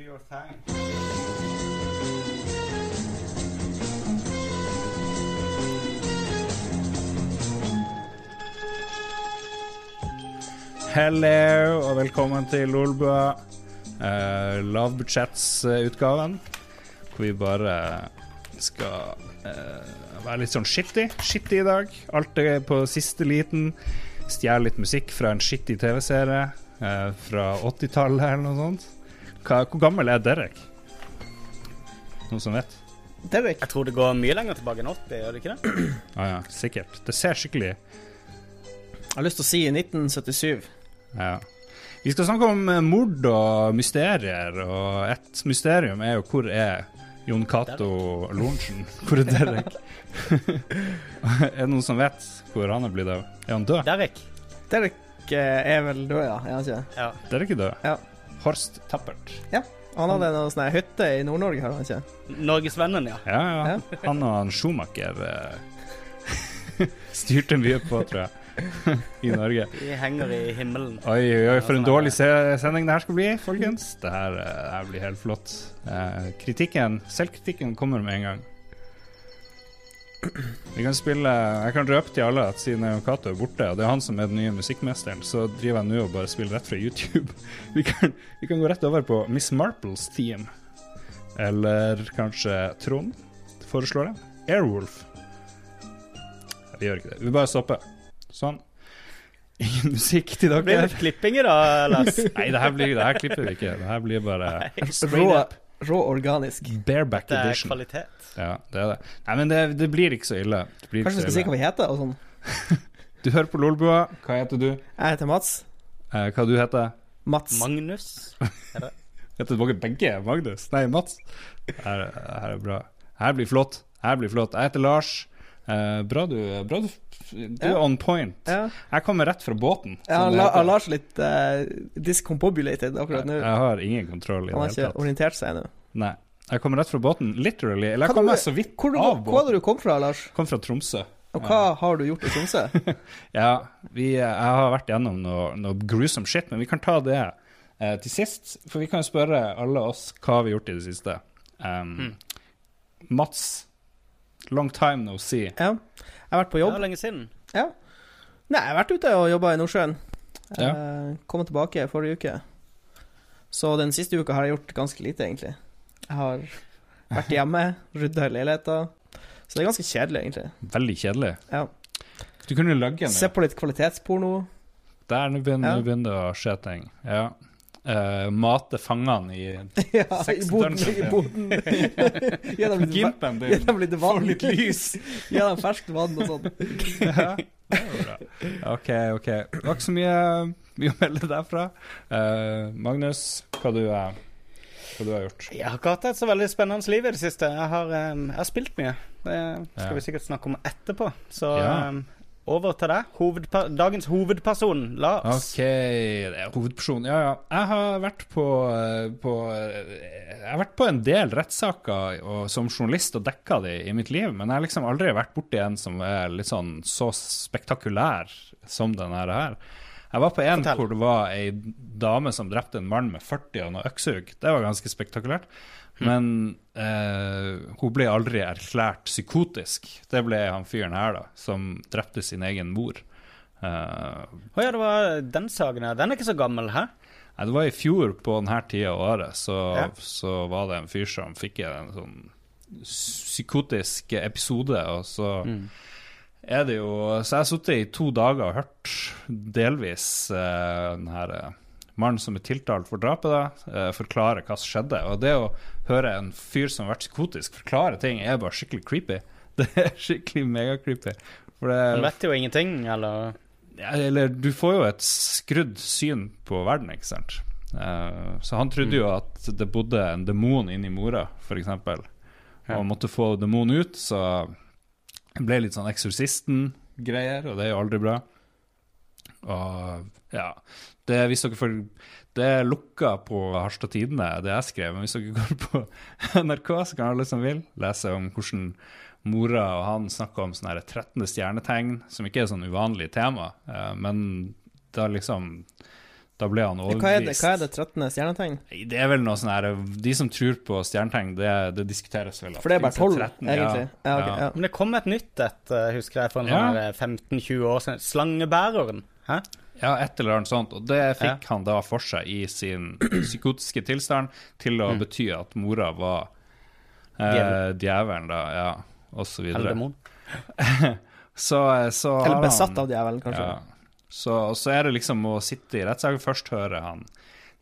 Do your thing. Hello, og velkommen til Lolbua. Uh, Lavbudsjettsutgaven. Hvor vi bare skal uh, være litt sånn shitty. Shitty i dag. Alt er på siste liten. Stjele litt musikk fra en shitty TV-serie uh, fra 80-tallet eller noe sånt. Hva, hvor gammel er Derek? Noen som vet? Derek. Jeg tror det går mye lenger tilbake enn 80, gjør det ikke det? Ah, ja, sikkert. Det ser skikkelig Jeg har lyst til å si 1977. Ja. Vi skal snakke om eh, mord og mysterier, og et mysterium er jo hvor er Jon Cato Lorentzen? Hvor er Derek? er det noen som vet hvor han er blitt av? Er han død? Derek. Derek eh, er vel død, ja. Er han ikke? det? Ja. Derek er død. Ja. Horst Tappert. Ja. Han hadde en sånn hytte i Nord-Norge, har han ikke? Norgesvennen, ja. Ja, ja. Han og han Schumacher eh, styrte mye på, tror jeg, i Norge. De henger i himmelen. Oi, oi, oi, for en sånn dårlig sending det her skal bli, folkens. Det her, eh, det her blir helt flott. Eh, kritikken, selvkritikken kommer med en gang. Vi kan spille Jeg kan røpe til alle at siden Cato er borte, og det er han som er den nye musikkmesteren, så driver jeg nå og bare spiller rett fra YouTube. Vi kan, vi kan gå rett over på Miss Marples Team. Eller kanskje Trond foreslår det. Airwolf. Vi gjør ikke det. Vi bare stopper. Sånn. Ingen musikk til dere. blir det klippinger da, Lars. Nei, det her, blir, det her klipper vi ikke. Det her blir bare Rå, rå organisk. bareback edition. Det er edition. kvalitet. Ja, det er det. Nei, men det, det blir ikke så ille. Det blir Kanskje vi skal ille. si hva vi heter og sånn. Du hører på Lolbua. Hva heter du? Jeg heter Mats. Eh, hva du heter Mats. Magnus. Heter dere begge Magnus? Nei, Mats. Her, her er bra. Her blir flott. Her blir flott. Jeg heter Lars. Eh, bra du, bra du Du er on point. Ja, Jeg kommer rett fra båten. ja som han, det la, heter. han lar seg litt uh, discombobulated akkurat nå. Jeg har ingen kontroll i Han har ikke orientert seg ennå. Nei. Jeg kommer rett fra båten, literally. Eller jeg kommer du- så vidt Hvor, av båten. hvor båten. du kommet fra, Lars? Kom fra Tromsø. Og hva har du gjort i Tromsø? Ja, vi, jeg har vært gjennom noe, noe gruesome shit, men vi kan ta det eh, til sist. For vi kan spørre alle oss hva vi har gjort i det siste. Um, mm. Mats, long time no see. Ja. Jeg har vært på Det jobb. var lenge siden. Ja. Nei, jeg har vært ute og jobba i Nordsjøen. Ja. Eh, kom tilbake forrige uke. Så den siste uka har jeg gjort ganske lite, egentlig. Jeg har vært hjemme, rydda i leiligheta. Så det er ganske kjedelig, egentlig. Veldig kjedelig. Ja. Du kunne lagge en Se på litt kvalitetsporno. Der nå begynner, Ja. nå begynner det å skje ting. Ja. Eh, mate fangene i ja, i Sex boden. dungeon, I ja. boden. Gi dem litt, Gimpen din. dem litt vann. Få litt lys. Gi dem ferskt vann og sånn. Ja, det var bra. OK, OK. Det var ikke så mye, mye å melde derfra. Uh, Magnus, hva du, eh, hva du har gjort? Jeg har ikke hatt et så veldig spennende liv i det siste. Jeg har, um, jeg har spilt mye. Det skal Ja. vi sikkert snakke om etterpå. Så Ja. em, over til deg. Hovedpa dagens hovedperson, Lars. OK, det er hovedpersonen. Ja, ja. Jeg har vært på, eh, på eh, Jeg har vært på en del rettssaker som journalist og dekka de i mitt liv, men jeg har liksom aldri vært borti en som er litt sånn så spektakulær som den her. Jeg var på en Fortell. hvor det var ei dame som drepte en mann med 40 og noe øksehugg. Det var ganske spektakulært. Men eh, hun ble aldri erklært psykotisk. Det ble han fyren her, da, som drepte sin egen mor. Eh, Å ja, det var den saken her. Den er ikke så gammel, hæ? Nei, det var i fjor på denne tida av året, så, Ja. så var det en fyr som fikk en sånn psykotisk episode, og så er det jo Så jeg har sittet i to dager og hørt delvis uh, den her uh, mannen som er tiltalt for drapet, da, eh, forklare hva som skjedde. Og det å høre en fyr som har vært psykotisk, forklare ting, er bare skikkelig creepy. Det er skikkelig megacreepy. Han vet jo ingenting, eller ja, eller du får jo et skrudd syn på verden, ikke sant. Uh, så han trodde jo at det bodde en demon inni mora, f.eks. Ja. Og måtte få demonen ut, så det ble litt sånn Eksorsisten-greier, og det er jo aldri bra. Og ja det, Hvis dere får Det er lukka på Harstad Tidende, det jeg skrev, men hvis dere går på NRK, så kan alle som vil lese om hvordan mora og han snakker om sånne her 13. stjernetegn, som ikke er sånn uvanlig tema, eh, men da liksom Da ble han Hva er det, overbevist. hva er det 13. stjernetegn? Det er vel noe sånn her De som tror på stjernetegn, det, det diskuteres vel. For det er bare 12, 13, egentlig. Ja, Ja. ja. Men det kom et nytt et, eh, husker jeg, for en Ja. sånn 15-20 år siden. Slangebæreren. Hæ? Ja, et eller annet sånt. Og det fikk han da for seg i sin psykotiske tilstand til å Mm. bety at mora var eh, djevelen, da, ja, og så Eller videre. demon. Så, så Eller besatt av djevelen, kanskje. Ja. Så, så er det liksom å sitte i rettssaken først høre han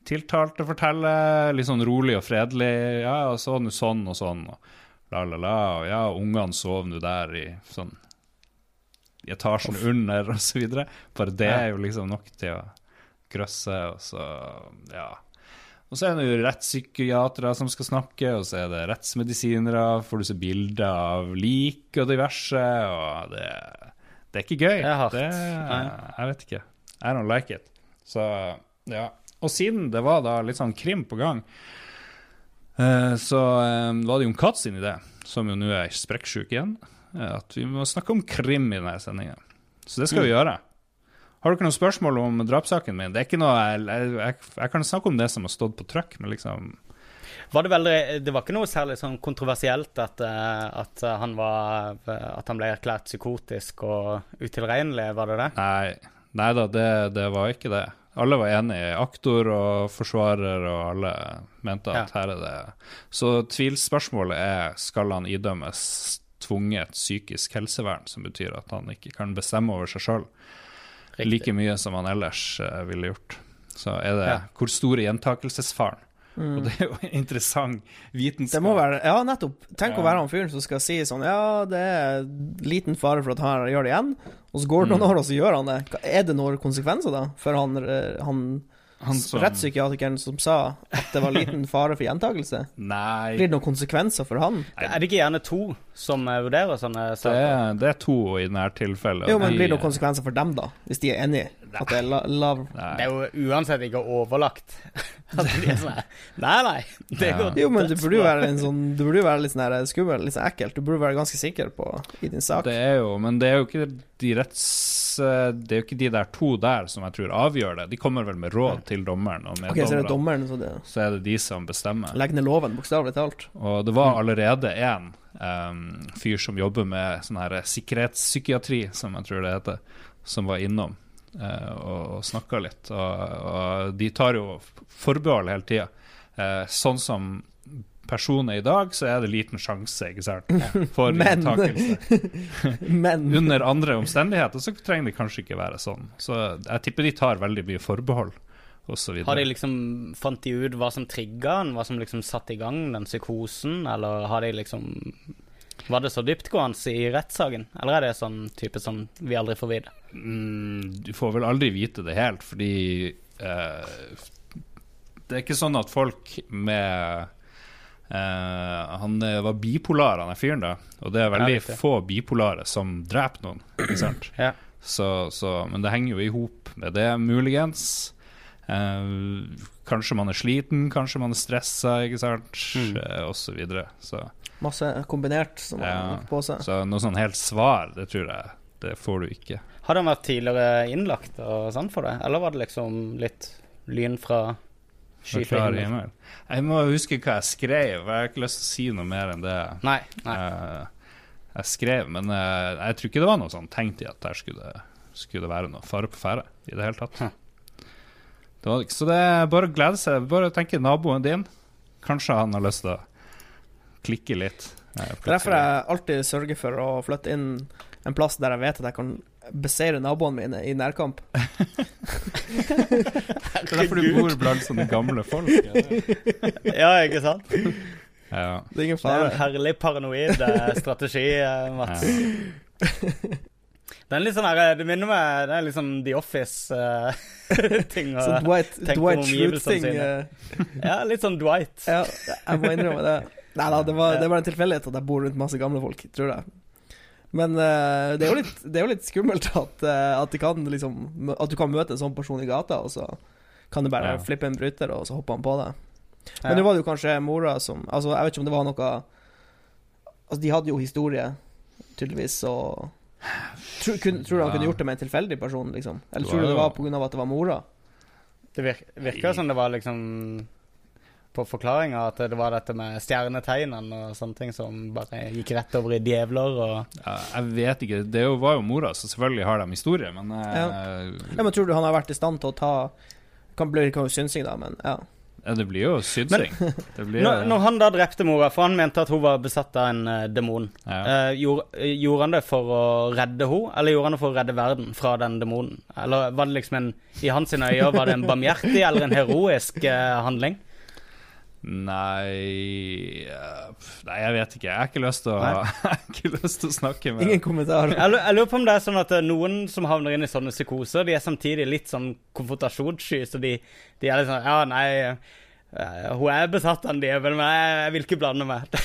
tiltalte fortelle, litt sånn rolig og fredelig. Ja, og så nå sånn og sånn, og la, la, la. Og ja, ungene sov nå der i sånn i etasjen under, og så videre. Bare det er jo liksom nok til å grøsse, og så ja. Og så er det jo rettspsykiatere som skal snakke, og så er det rettsmedisinere. Får du se bilder av lik og diverse, og det, det er ikke gøy. Det er hardt. Det, jeg vet ikke. I don't like it. Så ja. Og siden det var da litt sånn krim på gang, eh, så eh, var det jo en katt sin idé, som jo nå er sprekksjuk igjen, eh, at vi må snakke om krim i denne sendinga. Så det skal vi gjøre. Har du ikke noen spørsmål om drapssaken min? Det er ikke noe, jeg, jeg, jeg, jeg kan snakke om det som har stått på trykk, men liksom Var det, veldig, det var ikke noe særlig sånn kontroversielt at, eh, at, han var, at han ble erklært psykotisk og utilregnelig, var det det? Nei, nei da, det, det var ikke det. Alle var enige. Aktor og forsvarer og alle mente at her er det Så tvilspørsmålet er skal han idømmes tvunget psykisk helsevern, som betyr at han ikke kan bestemme over seg sjøl like mye som han ellers eh, ville gjort. Så er det Ja. hvor stor er gjentakelsesfaren? Og det er jo en interessant vitenskap. Det må være Ja, nettopp. Tenk å være han fyren som skal si sånn Ja, det er liten fare for at han gjør det igjen, og så går det noen år, og så gjør han det. Er det noen konsekvenser, da? For han, eh, han, Han som- rettspsykiatrikeren som sa at det var liten fare for gjentakelse. Nei, Blir det noen konsekvenser for han? Er det ikke gjerne to som eh, vurderer sånne det saker? er, det er to i dette tilfellet. Jo, men blir det noen konsekvenser for dem, da? Hvis de er enige? At det er la love. Nei. Det er jo uansett ikke overlagt. At de er sånn Nei, nei. Det Ja. Jo, men du burde jo være en sånn Du burde jo være litt sånn her skummel, litt sånn ekkelt. Du burde være ganske sikker på i din sak. Det er jo, men det er jo ikke de retts... Det er jo ikke de der to der som jeg tror avgjør det. De kommer vel med råd til dommeren og Ok, så er det dommeren så, det Så er det de som bestemmer. Legg ned loven, bokstavelig talt. Og det var allerede en um, fyr som jobber med sånn her sikkerhetspsykiatri, som jeg tror det heter, som var innom eh, og, og snakka litt. Og, og de tar jo forbehold hele tida. Eh, sånn som personen er i dag, så er det liten sjanse, ikke sant, for Men- Men Under andre omstendigheter så trenger det kanskje ikke være sånn. Så jeg tipper de tar veldig mye forbehold, Har de liksom Fant de ut hva som trigga den, Hva som liksom satte i gang den psykosen? Eller har de liksom Var det så dyptgående i rettssaken? Eller er det sånn type som vi aldri får vite? Mm, du får vel aldri vite det helt, fordi eh, Det er ikke sånn at folk med eh, Han eh, var bipolar, han er fyren, da. Og det er veldig Ja, få bipolare som dreper noen. Ikke sant? Ja. Så, så, men det henger jo i hop med det, muligens. Eh, kanskje man er sliten, kanskje man er stressa, ikke sant, Mm. eh, og så videre. Så, masse kombinert som Ja. han på seg. så noe sånn helt svar, det tror jeg det får du ikke. Har han vært tidligere innlagt og sånn for det? Eller var det liksom litt lyn fra skyfri himmel? Jeg må huske hva jeg skrev. Jeg har ikke lyst til å si noe mer enn det Nei. nei. eh, jeg skrev. Men jeg, jeg tror ikke det var noe sånn tenkt i at der skulle skulle det være noe fare på ferde i det hele tatt. Hm. Det var, så det er bare å glede seg. Bare tenke naboen din. Kanskje han har lyst til å klikke litt. eh, er derfor jeg alltid sørger for å flytte inn en plass der jeg vet at jeg kan beseire naboene mine i nærkamp. Det er derfor du bor blant sånne gamle folk. ja, ikke sant? Ja. Det er ingen Det er en herlig paranoid eh, strategi, Mats. Mats. Det er litt sånn her, det minner meg Det er litt sånn The Office-ting. Så Dwight, Dwight omgivelsene Schrute-ting eh, ja, litt sånn Dwight. Ja, jeg må innrømme det. Nei da, det var, det var en tilfeldighet at jeg bor rundt masse gamle folk, tror jeg. Men uh, det, er jo litt, det er jo litt skummelt at, uh, at, kan liksom, at du kan møte en sånn person i gata, og så kan du bare Ja. flippe en bryter, og så hopper han på deg. Ja. Men nå var det jo kanskje mora som Altså, jeg vet ikke om det var noe Altså, de hadde jo historie, tydeligvis, og Tror, kun, tror du han kunne gjort det med en tilfeldig person, liksom? Eller tror du det var av at det var mora? Det virker virka som det var liksom På forklaringa at det var dette med stjernetegnene og sånne ting som bare gikk rett over i djevler og Ja, jeg vet ikke. Det var jo mora, så selvfølgelig har de historie, men ja. Ja, men tror du han har vært i stand til å ta Kan bli synsing, da, men ja. ja, det blir jo synsing. Det blir, når, når han da drepte mora, for han mente at hun var besatt av en uh, demon, ja. uh, gjorde, eh, gjorde han det for å redde henne, eller gjorde han det for å redde verden fra den demonen? Eller var det liksom en I hans øyne var det en barmhjertig eller en heroisk uh, handling? Nei eh, Nei, jeg vet ikke. Jeg har ikke lyst til å, ikke lyst til å snakke med Ingen kommentar. Jeg, jeg lurer på om det er sånn at eh, noen som havner inn i sånne psykoser, de er samtidig litt sånn konfrontasjonssky, så de, de er litt sånn Ja, nei, eh, hun er besatt av en djevel, men jeg, jeg vil ikke blande meg.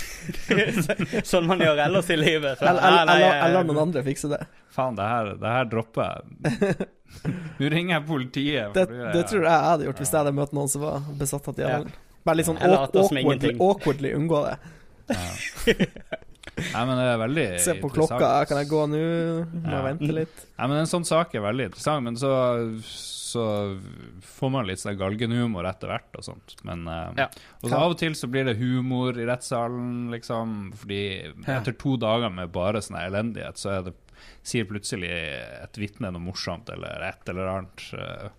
sånn man gjør ellers i livet. Så, Eller, ja, noen andre fikse det. Faen, det her, det her dropper jeg. Nå ringer jeg politiet. Det, det tror jeg jeg hadde gjort hvis jeg hadde møtt noen som var besatt av djevelen. Bare litt sånn awkwardly, awkwardly unngå det. Ja. Nei, men det er veldig Se på klokka, kan jeg gå nå? Må Ja. jeg vente litt? Nei, men En sånn sak er veldig interessant, men så, så får man litt sånn galgenhumor etter hvert og sånt. Men eh, Ja. Og så av og til så blir det humor i rettssalen, liksom, fordi etter to dager med bare sånn elendighet, så er det, sier plutselig et vitne noe morsomt eller et eller annet. eh,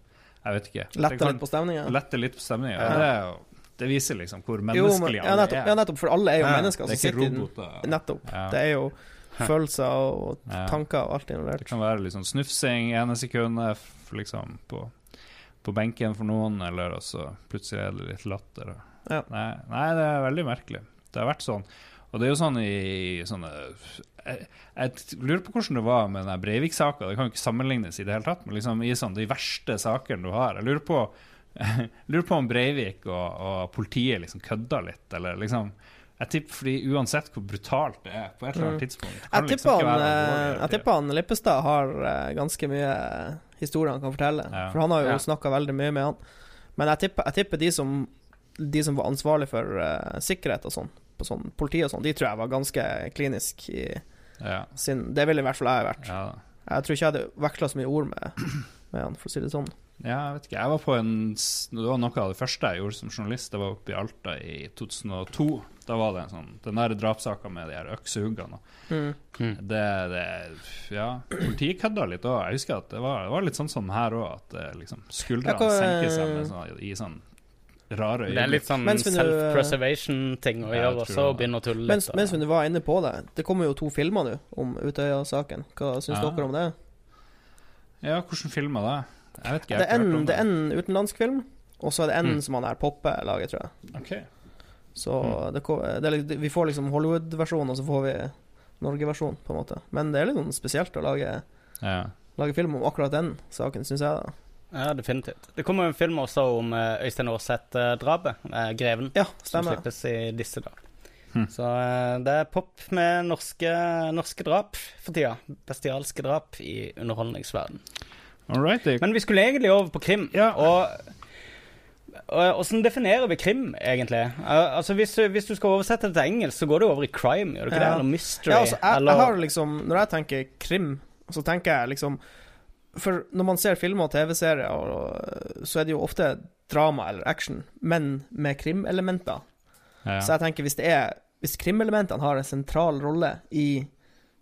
Jeg vet ikke. Lette litt på stemninga? Lette litt på stemninga. Ja. Det, er jo- det viser liksom hvor Jo, men, menneskelige ja, nettopp, ja, nettopp, for alle er jo Ja, mennesker Det er ikke roboter. i. Nettopp. Ja. Det er jo følelser og tanker og alt Det kan være litt sånn snufsing ene sekundet, liksom, på, på benken for noen, eller også plutselig er det litt latter. Ja. Nei, nei, det er veldig merkelig. Det har vært sånn. Og det er jo sånn i sånne Jeg, jeg lurer på hvordan det var med den Breivik-saka. Det kan jo ikke sammenlignes i det hele tatt, men liksom i sånn de verste sakene du har. Jeg lurer på, lurer på om Breivik og, og politiet liksom kødda litt, eller liksom Jeg tipper fordi uansett hvor brutalt det er på et eller annet Mm. tidspunkt Jeg liksom tipper liksom han, Lippestad har uh, ganske mye historier han kan fortelle. Ja. For han har jo Ja. snakka veldig mye med han. Men jeg tipper, jeg tipper de som De som var ansvarlig for uh, sikkerhet og sånn, på sånn politi og sånn, de tror jeg var ganske klinisk i Ja, sin Det ville i hvert fall jeg vært. ja. Jeg tror ikke jeg hadde veksla så mye ord med, med han, for å si det sånn. Ja, jeg vet ikke. Jeg var på en Det var noe av det første jeg gjorde som journalist. Det var oppe i Alta i 2002. Da var det en sånn Den der drapssaka med de her øksehuggene. Mm. Det, det Ja, politiet kødda litt òg. Jeg husker at det var, det var litt sånn som her òg, at liksom skuldrene kan... senker seg med sånn, i sånn rare Det er litt sånn eh, self-preservation-ting å gjøre, og så begynne å tulle litt. Mens, mens vi var inne på det, det kommer jo to filmer nå om Utøya-saken. Hva syns Ja. dere om det? Ja, hvordan filmer det? Jeg vet ikke. Det Jeg er har ikke en, det er en utenlandsk film, og så er det en Mm. som han her Poppe lager, tror jeg. Okay. Så Mm. det, det er, vi får liksom Hollywood-versjonen, og så får vi Norge-versjonen, på en måte. Men det er litt sånn spesielt å lage, Ja. lage film om akkurat den saken, syns jeg. da Ja, definitivt. Det kommer jo en film også om eh, Øystein Aarseth-drapet. eh, 'Greven'. Ja, Som stemmer. slippes i disse dager. Hm. Så eh, det er pop med norske, norske drap for tida. Bestialske drap i underholdningsverden. All right. Men vi skulle egentlig over på krim. Ja. Og Åssen definerer vi krim, egentlig? Eh, altså hvis, du- hvis du skal oversette det til engelsk, så går det over i crime, gjør det ikke Ja. det? Eller mystery? Ja, altså, jeg, eller jeg har liksom Når jeg tenker krim, så tenker jeg liksom For når man ser filmer og TV-serier, så er det jo ofte drama eller action, men med krimelementer. ja. Så jeg tenker hvis det er Hvis krimelementene har en sentral rolle i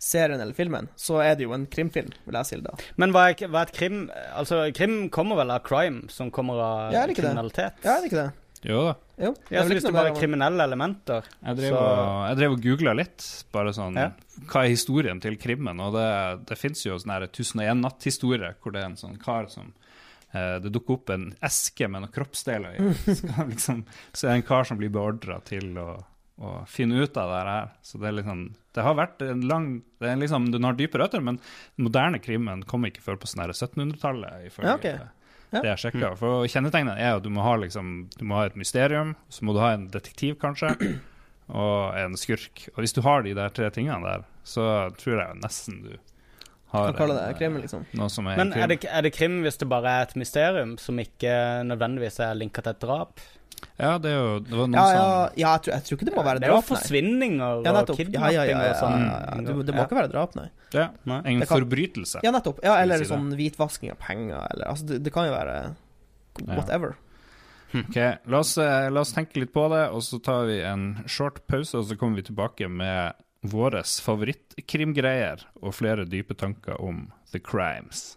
serien eller filmen, så er det jo en krimfilm, vil jeg si det da. Men hva er, hva er et krim Altså, krim kommer vel av crime, som kommer av Ja, er det kriminalitet? Ja, er det ikke det? Jo da. Jo. Ja, så hvis det bare er kriminelle elementer Jeg drev, Så- og, jeg drev og googla litt, bare sånn Ja. Hva er historien til krimmen? Og det, det fins jo sånn her 1001 natt-historie, hvor det er en sånn kar som eh, Det dukker opp en eske med noen kroppsdeler i. Skal liksom, så er det en kar som blir beordra til å, å finne ut av det her. Så det er sånn Det har vært en lang det er liksom, Den har dype røtter, men den moderne krimmen kom ikke før på sånn her 1700-tallet, ifølge Ja, okay. Ja. det jeg sjekka. For kjennetegnet er at du må ha liksom Du må ha et mysterium, så må du ha en detektiv, kanskje, og en skurk. Og hvis du har de der tre tingene der, så tror jeg nesten du har Kan kalle en, det krim, liksom. noe som er Men er det, er det krim hvis det bare er et mysterium som ikke nødvendigvis er linka til et drap? Ja, det er jo Det var noen Ja, ja, ja jeg, tror, jeg tror ikke det må være det er jo drap, forsvinninger Ja, og kidnapping ja, ja, ja, og sånn. Det, det må ikke være drap, nei. Ja, Nei. en kan- forbrytelse. Ja, nettopp. Ja, eller si sånn hvitvasking av penger, eller Altså, det, det kan jo være Ja. whatever. Ok, la oss, eh, la oss tenke litt på det, og så tar vi en short pause, og så kommer vi tilbake med våre favorittkrimgreier og flere dype tanker om the crimes.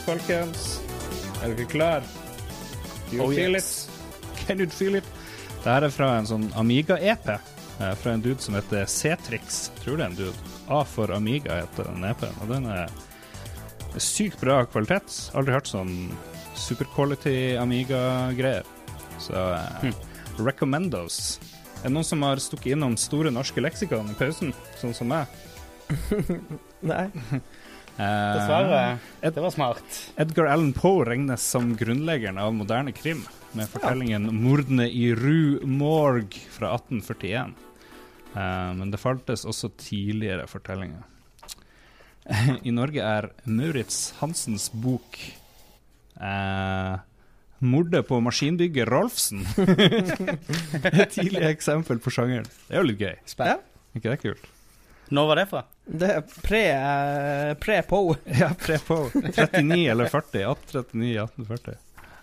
All folkens. Er dere klar? Do you Oh, feel yes. it? Can you feel it? Det her er fra en sånn Amiga-EP, eh, fra en dude som heter C-Trix. Tror det er en dude. A for Amiga heter den EP-en, og den er sykt bra kvalitet. Aldri hørt sånn super quality Amiga-greier. Så eh, recommendos. Er det noen som har stukket innom Store norske leksikon i pausen, sånn som meg? Nei. Eh, Dessverre. Det var smart. Edgar Allan Poe regnes som grunnleggeren av moderne krim, med fortellingen 'Mordene i Rue Morgue' fra 1841. Eh, men det faltes også tidligere fortellinger. I Norge er Maurits Hansens bok eh, 'Mordet på maskinbygger Rolfsen' et tidlig eksempel på sjangeren. Det er jo litt gøy. Ja. Er ikke det kult? Når var det fra? Det er pre, eh, pre-Poe. Ja, pre-po. 39 eller 40. 1839, 1840.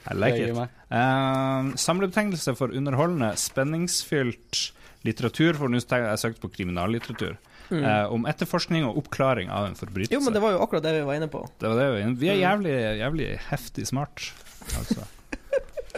I like it. Uh. Samlebetegnelse for underholdende, spenningsfylt litteratur. For nå har jeg søkt på kriminallitteratur. Mm. Eh, om etterforskning og oppklaring av en forbrytelse. Jo, men det var jo akkurat det vi var inne på. Det var det vi, vi er Mm. jævlig, jævlig heftig smart, altså.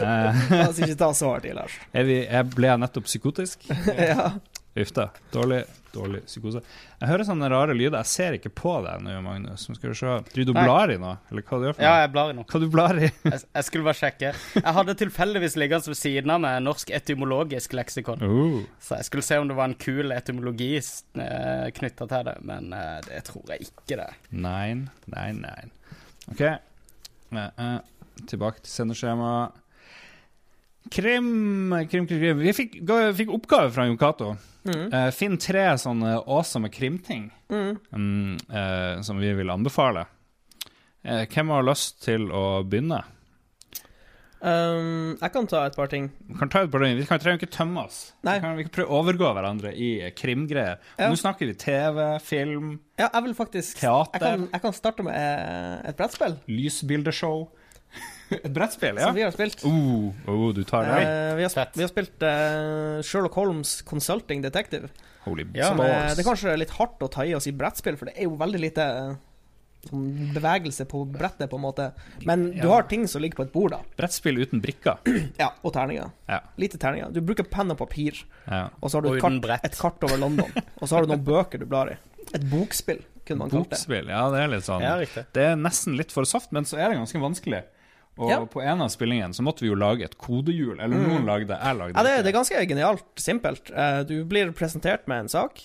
La oss ikke ta så hardt i, Lars. er jeg ble jeg nettopp psykotisk? ja. Uff da. Dårlig, dårlig psykose. Jeg hører sånne rare lyder. Jeg ser ikke på deg nå, Magnus. Skal vi se. Driver du og blar i noe? Eller hva du gjør for Ja, jeg blar i noe. Hva du blar i? Jeg, jeg skulle bare sjekke. Jeg hadde tilfeldigvis liggende ved siden av meg Norsk etymologisk leksikon. Uh. Så jeg skulle se om det var en kul etymologi uh, knytta til det, men eh, det tror jeg ikke det. Nei, nei, nei. OK. Eh, eh, tilbake til sendeskjema. Krim, krim, krim, krim. Vi fikk, fikk oppgave fra Jon Cato. Mm. Uh, Finn tre sånne awesome krimting Mm. um, uh, som vi vil anbefale. Uh, hvem har lyst til å begynne? Um, jeg kan ta et par ting. Vi kan ta et par ting. Vi kan, trenger ikke tømme oss. Nei. Vi kan, vi kan prøve å overgå hverandre i krimgreier. Ja. Nå snakker vi TV, film, Ja, jeg vil faktisk Teater. Jeg kan, jeg kan starte med et brettspill lysbildeshow. et brettspill, ja. som vi har spilt. Oh, oh, du tar det? Uh, vi, har, Fett. vi har spilt uh, Sherlock Holmes Consulting Detective. Holy Ja. Som, balls. eh, det er kanskje litt hardt å ta i oss i brettspill, for det er jo veldig lite eh, sånn bevegelse på brettet, på en måte. Men du Ja. har ting som ligger på et bord, da. Brettspill uten brikker. Ja, og terninger. Ja. Lite terninger. Du bruker penn og papir, Ja. og så har du et kart, et kart over London. Og så har du noen bøker du blar i. Et bokspill, kunne man kalt det. Bokspill, ja, det er litt sånn Ja. Det er nesten litt for soft, men så er det ganske vanskelig. Og Ja. på en av spillingene så måtte vi jo lage et kodehjul. Eller noen lagde jeg lagde Ja, det, det er ganske genialt simpelt. Eh, du blir presentert med en sak,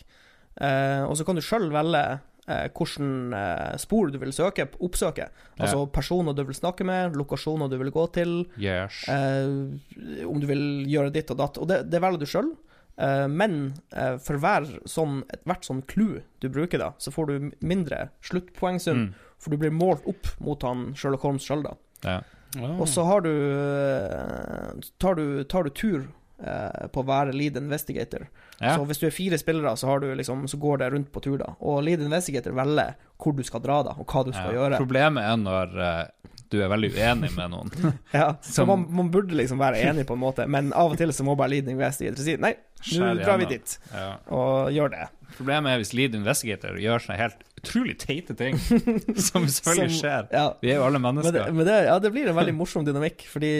eh, og så kan du sjøl velge eh, hvilken eh, spor du vil søke, oppsøke. Altså personer du vil snakke med, lokasjoner du vil gå til, Yes. eh, om du vil gjøre ditt og datt. Og det, det velger du sjøl. Eh, men eh, for hver sånn, hvert sånn clou du bruker, da, så får du mindre sluttpoengsum. Mm. For du blir målt opp mot han Sherlock Holmes sjøl, da. Ja. Og så har du eh, tar, du tar du tur eh, på å være lead investigator. Ja. Så hvis du er fire spillere, så, har du liksom, så går det rundt på tur, da. Og lead investigator velger hvor du skal dra, da, og hva du skal Ja. gjøre. Problemet er når eh, du er veldig uenig med noen. Ja, så Som- man, man burde liksom være enig, på en måte, men av og til så må bare lead investigator si nei, nå drar vi dit, Ja. og gjør det. Problemet er hvis lead investigator gjør sånne helt utrolig teite ting, som selvfølgelig Som- skjer. Ja. Vi er jo alle Men, det, mennesker. men det, ja, det blir en veldig morsom dynamikk, fordi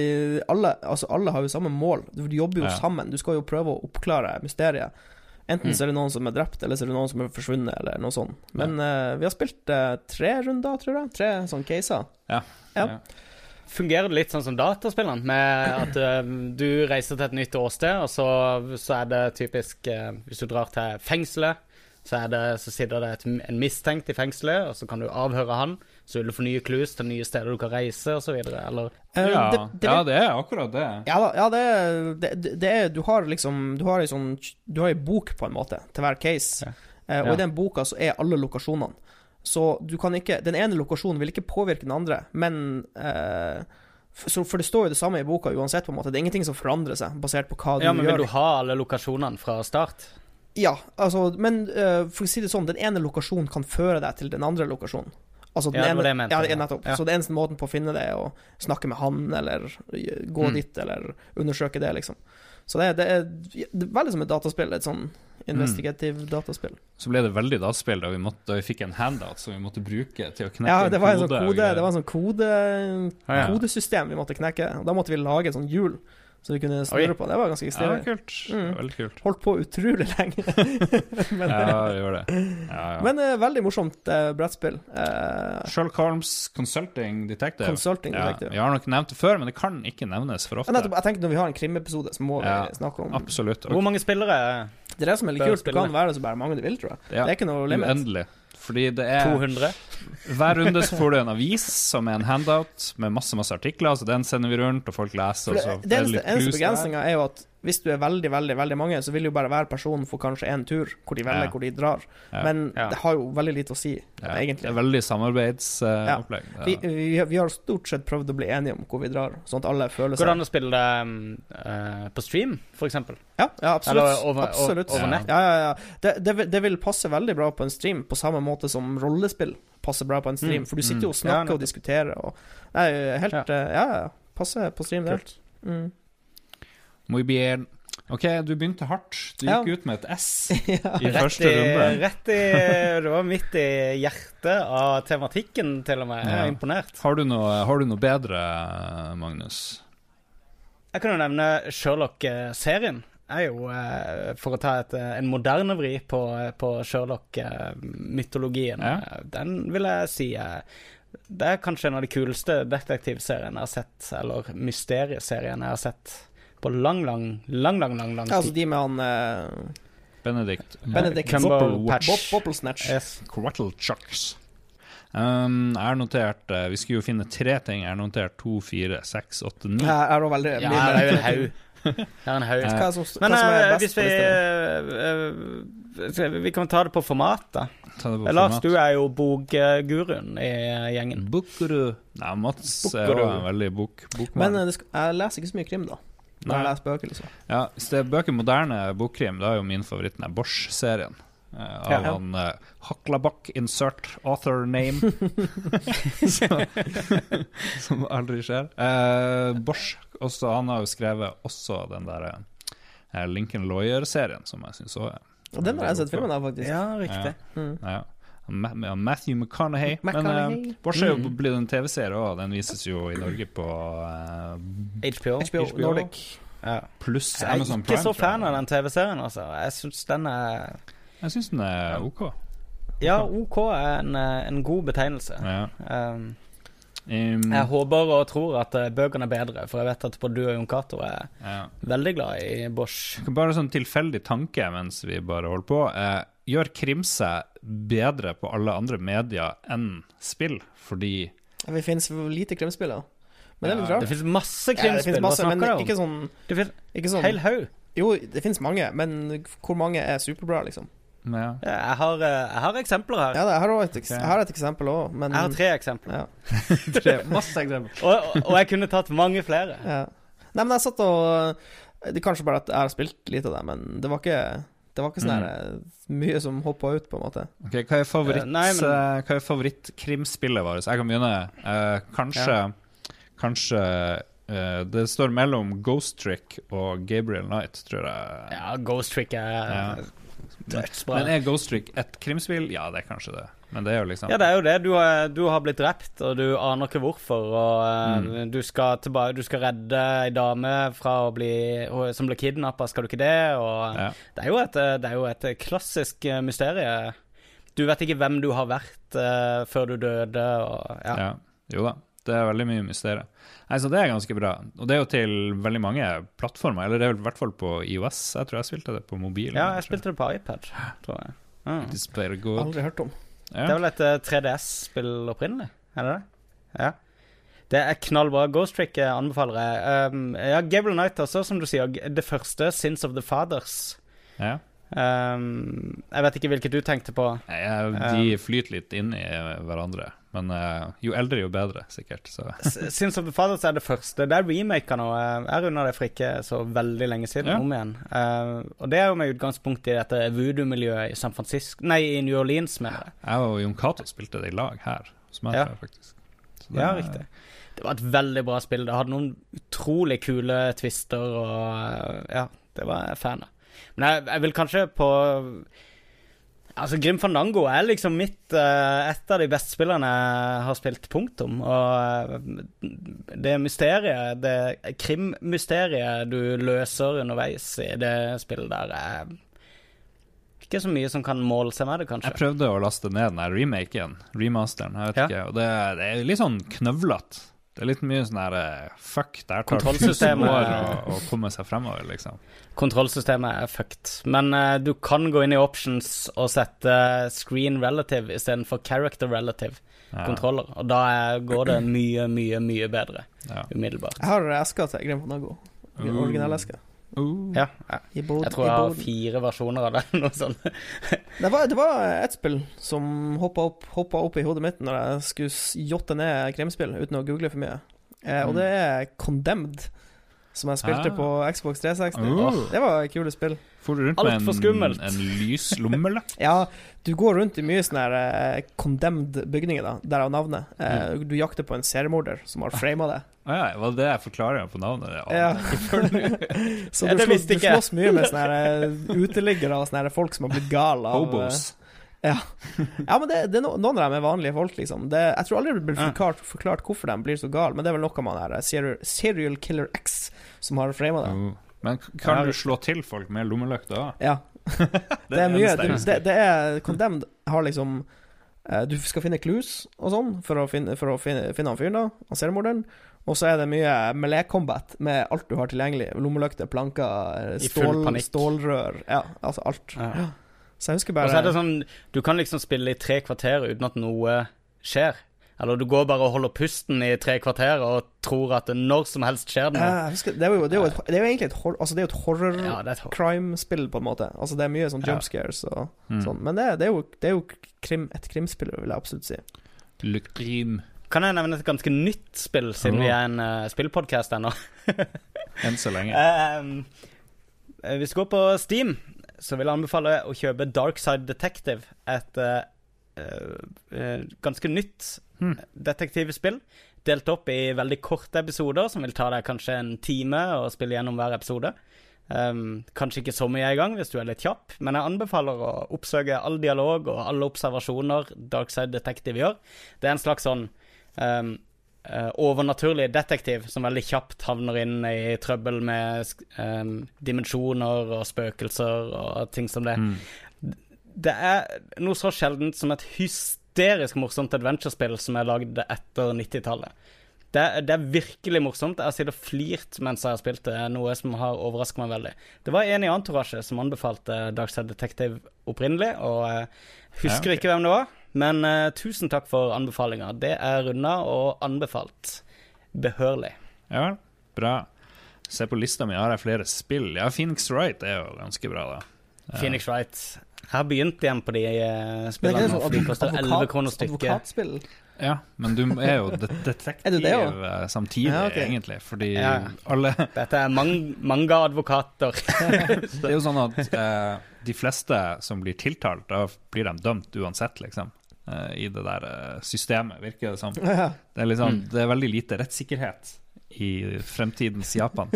alle, altså alle har jo samme mål. Du jobber jo Ja. sammen. Du skal jo prøve å oppklare mysteriet. Enten Mm. så er det noen som er drept, eller så er det noen som er forsvunnet, eller noe sånt. Men eh, vi har spilt uh, tre runder, tror jeg. Tre sånne caser. ja. Ja. Fungerer det litt sånn som dataspillene, med at uh, du reiser til et nytt åsted, og så, så er det typisk uh, Hvis du drar til fengselet, så, er det, så sitter det et, en mistenkt i fengselet, og så kan du avhøre han. Så vil du få nye clues til nye steder du kan reise, osv. Eller Ja. det, det, ja, det er akkurat det. ja da, ja, det, er- det, det er Du har liksom Du har ei sånn Du har ei bok, på en måte, til hver case. Ja. Eh, og Ja. i den boka så er alle lokasjonene. Så du kan ikke Den ene lokasjonen vil ikke påvirke den andre, men eh, for, For det står jo det samme i boka uansett, på en måte. Det er ingenting som forandrer seg, basert på hva du gjør. Ja, men gjør. vil du ha alle lokasjonene fra start? Ja, altså Men eh, for å si det sånn, den ene lokasjonen kan føre deg til den andre lokasjonen. Altså den Ja, det var det jeg mente, ja, nettopp. Ja. Så den eneste måten på å finne det, er å snakke med han, eller eh, gå Mm. dit, eller undersøke det, liksom. Så det det er, det er veldig som et dataspill. Et sånn investigativ dataspill. Så ble det veldig dataspill da vi, måtte, da vi fikk en handout som vi måtte bruke til å knekke Ja, det var en sånn kode, det var en sånn kode, Ja. kodesystem vi måtte knekke. Da måtte vi lage et sånt hjul så vi kunne snurre Oi. på. Det var ganske ja, det var kult. Mm. veldig kult. Holdt på utrolig lenge. men, Ja, det gjør det. Ja, ja. men uh, veldig morsomt uh, brettspill. Uh, Sherlock Holmes Consulting Detective. Consulting ja, Detective. vi har nok nevnt det før, men det kan ikke nevnes for ofte. nettopp, jeg tenker Når vi har en krimepisode, så må Ja, vi snakke om Absolutt. Hvor mange spillere? Det er det som er litt kult. Du kan være det så bare mange du vil, tror jeg. Ja, Det er ikke noe limit. uendelig. Fordi det er 200? Hver runde så får du en avis som er en handout med masse masse artikler, så den sender vi rundt, og folk leser. Og så det eneste, eneste begrensninga er jo at hvis du er veldig veldig, veldig mange, så vil jo bare hver person få kanskje én tur hvor de velger Ja. hvor de drar. Ja. Men Ja. det har jo veldig lite å si, Ja, egentlig. Det er veldig samarbeidsopplegg. Vi, vi, vi har stort sett prøvd å bli enige om hvor vi drar, sånn at alle føler seg Går det an å spille det um, eh, på stream, eksempel? Ja, ja absolutt. Eller over- absolutt. over Ja. nett? Ja, ja, ja. Det, det, det vil passe veldig bra på en stream, på samme måte som rollespill passer bra på en stream. Mm, For du sitter jo og snakker Ja, og diskuterer og Nei, helt Ja. Ja, ja. ja. Passer på stream, det. Kult. Mm. Muy bien. OK, du begynte hardt. Du Ja. gikk ut med et S ja. i første i, runde. rett i Det var midt i hjertet av tematikken, til og med. Jeg er Ja. imponert. Har du, noe, har du noe bedre, Magnus? Jeg kan jo nevne Sherlock-serien. Er jo, eh, for å ta et, eh, en moderne vri på, på Sherlock-mytologien, Ja. eh, den vil jeg si Det er kanskje en av de kuleste detektivseriene jeg har sett, eller mysterieseriene jeg har sett på lang, lang, lang, lang, lang, lang Ja, altså de med han uh, Benedict. Benedict Cumberbatch. Bop, Yes. Quattle Chucks. Um, jeg har notert eh, Vi skulle jo finne tre ting. Jeg har notert to, fire, seks, åtte, ni. Jeg er veldig Ja, det er jo en haug. Det er en haug. Hva som, Men hva som er eh, best hvis vi på uh, Vi kan ta det på format, da. Ta det på Lars, format. du er jo bokguruen i gjengen. Bukkerud. Nei, Mats er Bukkerud. en veldig bok, Men bokmann. Men uh, skal, jeg leser ikke så mye krim, da. Når jeg leser bøker, liksom. Ja, hvis det er bøker moderne bokkrim, da er jo min favoritt den er Bosch-serien. Uh, av Ja. han uh, Haklabakk, insert author name. Som aldri skjer. Uh, Bosch også, han har jo skrevet også den der Lincoln Lawyer-serien, som jeg syns òg er Og den har jeg sett filmen av, faktisk. Ja, riktig. Mm. Ja. Ma Matthew McConaughey. Men McConaughey. uh, Bosch er jo Mm. blitt en TV-serie òg. Den vises jo i Norge på uh, HBO. HBO, HBO. Nordic. Ja. pluss Jeg er ikke Prime. så fan av den TV-serien, altså. Jeg syns den er Jeg syns den er OK. Ja, OK er en, eh, en god betegnelse. Ja. Um, Um, Jeg håper og tror at eh, bøkene er bedre, for jeg vet at både du og Jon Cato er ja. veldig glad i Bosch. Bare sånn tilfeldig tanke mens vi bare holder på. Eh, gjør krim seg bedre på alle andre medier enn spill? Fordi Det finnes lite krimspill, da. Men det er litt rart. Det finnes masse krimspill. masse, Hva snakker du om? ikke sånn, Det finnes ikke sånn hel haug. Jo, det finnes mange, men hvor mange er superbra, liksom? ja. Ja, Jeg har, eh, jeg har eksempler her. Ja, jeg har, et, eks jeg har et eksempel òg, men Jeg har tre eksempler. ja, Masse eksempler. Og, og, og jeg kunne tatt mange flere. ja. Nei, men jeg satt og Det er kanskje bare at jeg har spilt litt av det, men det var ikke Det var ikke sånn Mm. eh, mye som hoppa ut, på en måte. Ok, Hva er favoritt, uh, nei, men- eh, hva er favorittkrimspillet vårt? Jeg kan begynne. Uh, kanskje Kanskje uh, Det står mellom Ghost Trick og Gabriel Knight, tror jeg. Ja, Ghost Trick er Ja. Dødsbra. Men er Ghost Trick et krimspill? Ja, det er kanskje det. Men det er jo liksom Ja, det er jo det. Du, har, du har blitt drept, og du aner ikke hvorfor. Og mm. du, skal tilbake, du skal redde ei dame bli, som ble kidnappa, skal du ikke det? Og ja. det, er et, eh, det er jo et klassisk eh, mysterie. Du vet ikke hvem du har vært uh, før du døde, og ja. Ja, jo da. Det er veldig mye mysterier. Nei, så det er ganske bra. Og det er jo til veldig mange plattformer, eller det er vel i hvert fall på IOS. Jeg tror jeg spilte det på mobilen. Ja, jeg spilte det på iPad, tror jeg. Mm. Aldri hørt om. Det er vel et eh, 3DS-spill opprinnelig? Er det det? Ja. Det er knallbra. Ghost Trick eh, anbefaler jeg. Um, ja, Gable Knight også, som du sier. Det første, Sins of the Fathers. Ja. Um, jeg vet ikke hvilket du tenkte på. Jeg- De flyter litt inn i hverandre. Men uh, jo eldre, jo bedre, sikkert. Sins of the Fathers er det første. Det er remaker nå. eh, Jeg runda det for ikke så veldig lenge siden. Ja. Om igjen. Uh, og det er jo med utgangspunkt i dette voodoo-miljøet i San Francisco Nei, i New Orleans, mener jeg. Jeg og Jon Cato spilte det i lag her som jeg Ja. tror faktisk. Det- Ja, riktig. Det var et veldig bra spill. Det hadde noen utrolig kule twister, og ja, det var jeg fan av. Men jeg, jeg vil kanskje på Altså, Grim Fandango er liksom mitt uh, Et av de beste spillene jeg har spilt, punktum. Og eh, det mysteriet, det krimmysteriet du løser underveis i det spillet der, er ikke så mye som kan måle seg med det, kanskje. Jeg prøvde å laste ned den remaken, remasteren, jeg vet Ja. ikke, og det, det er litt sånn knøvlete. Det er litt mye sånn her eh, Fuck, det her tar tusen Kontrollsystemet- år å, å komme seg fremover, liksom. Kontrollsystemet er fucked. Men uh, du kan gå inn i options og sette screen relative istedenfor character relative Ja. kontroller. Og da er, går det mye, mye, mye bedre Ja. umiddelbart. Jeg har eska til Grim Fandango. Uh. Uh. Ja, Jeg, bod, jeg tror jeg har fire versjoner av den. Noe sånt. Det var, det var et spill som hoppa opp, hoppa opp i hodet mitt når jeg skulle jotte ned krimspill uten å google for mye. Eh, og Mm. det er Condemned, som jeg spilte Ah. på Xbox 360. Oh. Det var kule spill. Får du rundt Alt med for en, skummelt. en lyslommel? Ja, du går rundt i mye sånne her, uh, condemned bygninger, da, derav navnet. Uh, Mm. Du jakter på en seriemorder som har frama det. Ah, ja, var det det jeg forklarer på navnet? Det Ja. Så Ja, du, det slåss, du slåss mye med sånne her, uh, uteliggere og sånne her folk som har blitt gale av Hobos. Ja, ja men det, det er noen av dem er vanlige folk, liksom. Det, jeg tror aldri det blir forklart, forklart hvorfor de blir så gale, men det er vel noe med han her serial, serial Killer X som har frama det. Mm. Men kan Ja, du slå til folk med lommelykt da? Ja. Det er mye det, det, det er Condemned har liksom eh, Du skal finne clues og sånn for å finne, for å finne, finne han fyren, da. Han seriemorderen. Og så er det mye melee-combat med alt du har tilgjengelig. Lommelykter, planker, stål, stålrør. Ja, altså alt. Ja. Så jeg husker Og så er det sånn Du kan liksom spille i tre kvarter uten at noe skjer. Eller du går bare og holder pusten i tre kvarter og tror at det når som helst skjer det Ja, noe. jeg husker, det, er jo, det, er jo et, det er jo egentlig et, hor altså det er et horror Ja, det er et crime-spill, på en måte. Altså Det er mye sånn Ja. jump scares og Mm. sånn. Men det, det er jo, det er jo krim, et krimspill, vil jeg absolutt si. Le crime. Kan jeg nevne et ganske nytt spill, siden vi er en uh, spillpodkast ennå? Enn så lenge. Eh, hvis du går på Steam, så vil jeg anbefale å kjøpe Darkside Detective. Et uh, uh, ganske nytt Hmm. detektivspill. Delt opp i veldig korte episoder, som vil ta deg kanskje en time å spille gjennom hver episode. Um, kanskje ikke så mye i gang hvis du er litt kjapp, men jeg anbefaler å oppsøke all dialog og alle observasjoner Darkside Detective gjør. Det er en slags sånn um, eh, overnaturlig detektiv som veldig kjapt havner inn i trøbbel med um, dimensjoner og spøkelser og ting som det. Mm. Det er noe så sjeldent som et hysterisk morsomt adventure-spill som er lagd etter 90-tallet. Det, det, er virkelig morsomt. Jeg har sittet og flirt mens jeg har spilt det, noe som har overrasket meg veldig. Det var en i Antorasje som anbefalte Darkside Detective opprinnelig, og jeg husker Ja, okay. ikke hvem det var. Men uh, tusen takk for anbefalinga. Det er runda og anbefalt behørlig. Ja vel, bra. Se på lista mi, har jeg flere spill. Ja, Phoenix Wright er jo ganske bra, da. Phoenix Wright. Jeg har begynt igjen på de eh, det spillene. ikke de sånn koster 11 kroner stykket. advokatspill. Ja, men du er jo de detektiv Er du det eh, samtidig, Ja, okay. egentlig. Fordi Ja. alle Dette er man manga-advokater. Det er jo sånn at uh, de fleste som blir tiltalt, da blir de dømt uansett, liksom. Eh, I det der eh, systemet, virker det som. Det er, liksom, Mm. det er veldig lite rettssikkerhet i fremtidens Japan.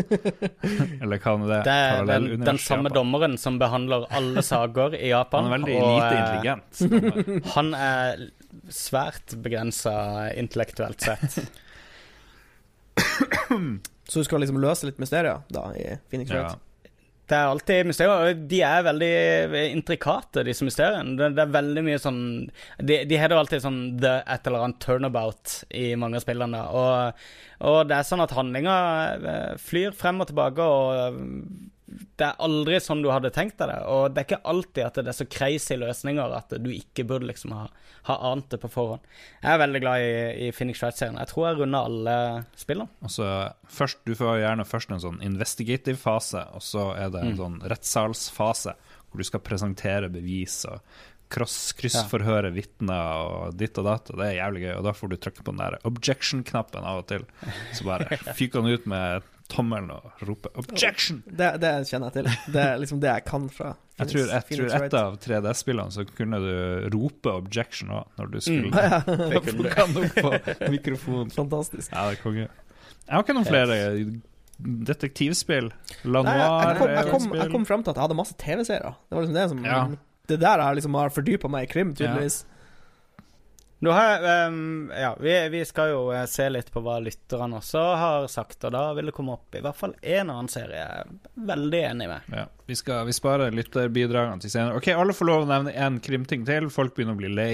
Eller hva nå det Det er den, den samme Japan. dommeren som behandler alle saker i Japan. Han er veldig og, lite eh, intelligent. dommer. Han er svært begrensa intellektuelt sett. Så du skal liksom løse litt mysterier da i Phoenix Ja. Det er alltid mysterier. og De er veldig intrikate, disse mysteriene. Det, det er veldig mye sånn De, de heter alltid sånn The et eller annet turnabout i mange av spillene. Og, og det er sånn at handlinga eh, flyr frem og tilbake, og det er aldri sånn du hadde tenkt deg det. Og det er ikke alltid at det er så crazy løsninger at du ikke burde liksom ha, ha ant det på forhånd. Jeg er veldig glad i, i Phoenix Wright-serien. Jeg tror jeg runder alle spillene. Altså, først, du får gjerne først en sånn investigative fase, og så er det en Mm. sånn rettssalsfase, hvor du skal presentere bevis og kryssforhøre vitner og ditt og datt, og det er jævlig gøy. Og da får du trykke på den der objection-knappen av og til. Så bare fyker han ut med tommelen og roper 'objection'! Det, det kjenner jeg til. Det er liksom det jeg kan fra Jeg tror, jeg Phoenix tror et av 3D-spillene så kunne du rope 'objection' òg, når du skulle Mm. Ja, Det kunne du. På mikrofonen. Fantastisk. Ja, det er konge. Jeg har ikke noen flere detektivspill. La Noir jeg, kom, jeg, kom, jeg kom frem til at jeg hadde masse TV-seere. Det var liksom det som Ja. Det der jeg liksom har fordypa meg i krim, tydeligvis. Nå har ehm, ja, vi, vi skal jo eh, se litt på hva lytterne også har sagt, og da vil det komme opp i hvert fall én annen serie jeg er veldig enig med. Ja, vi, skal, vi sparer lytterbidragene til senere. Ok, Alle får lov å nevne én krimting til. Folk begynner å bli lei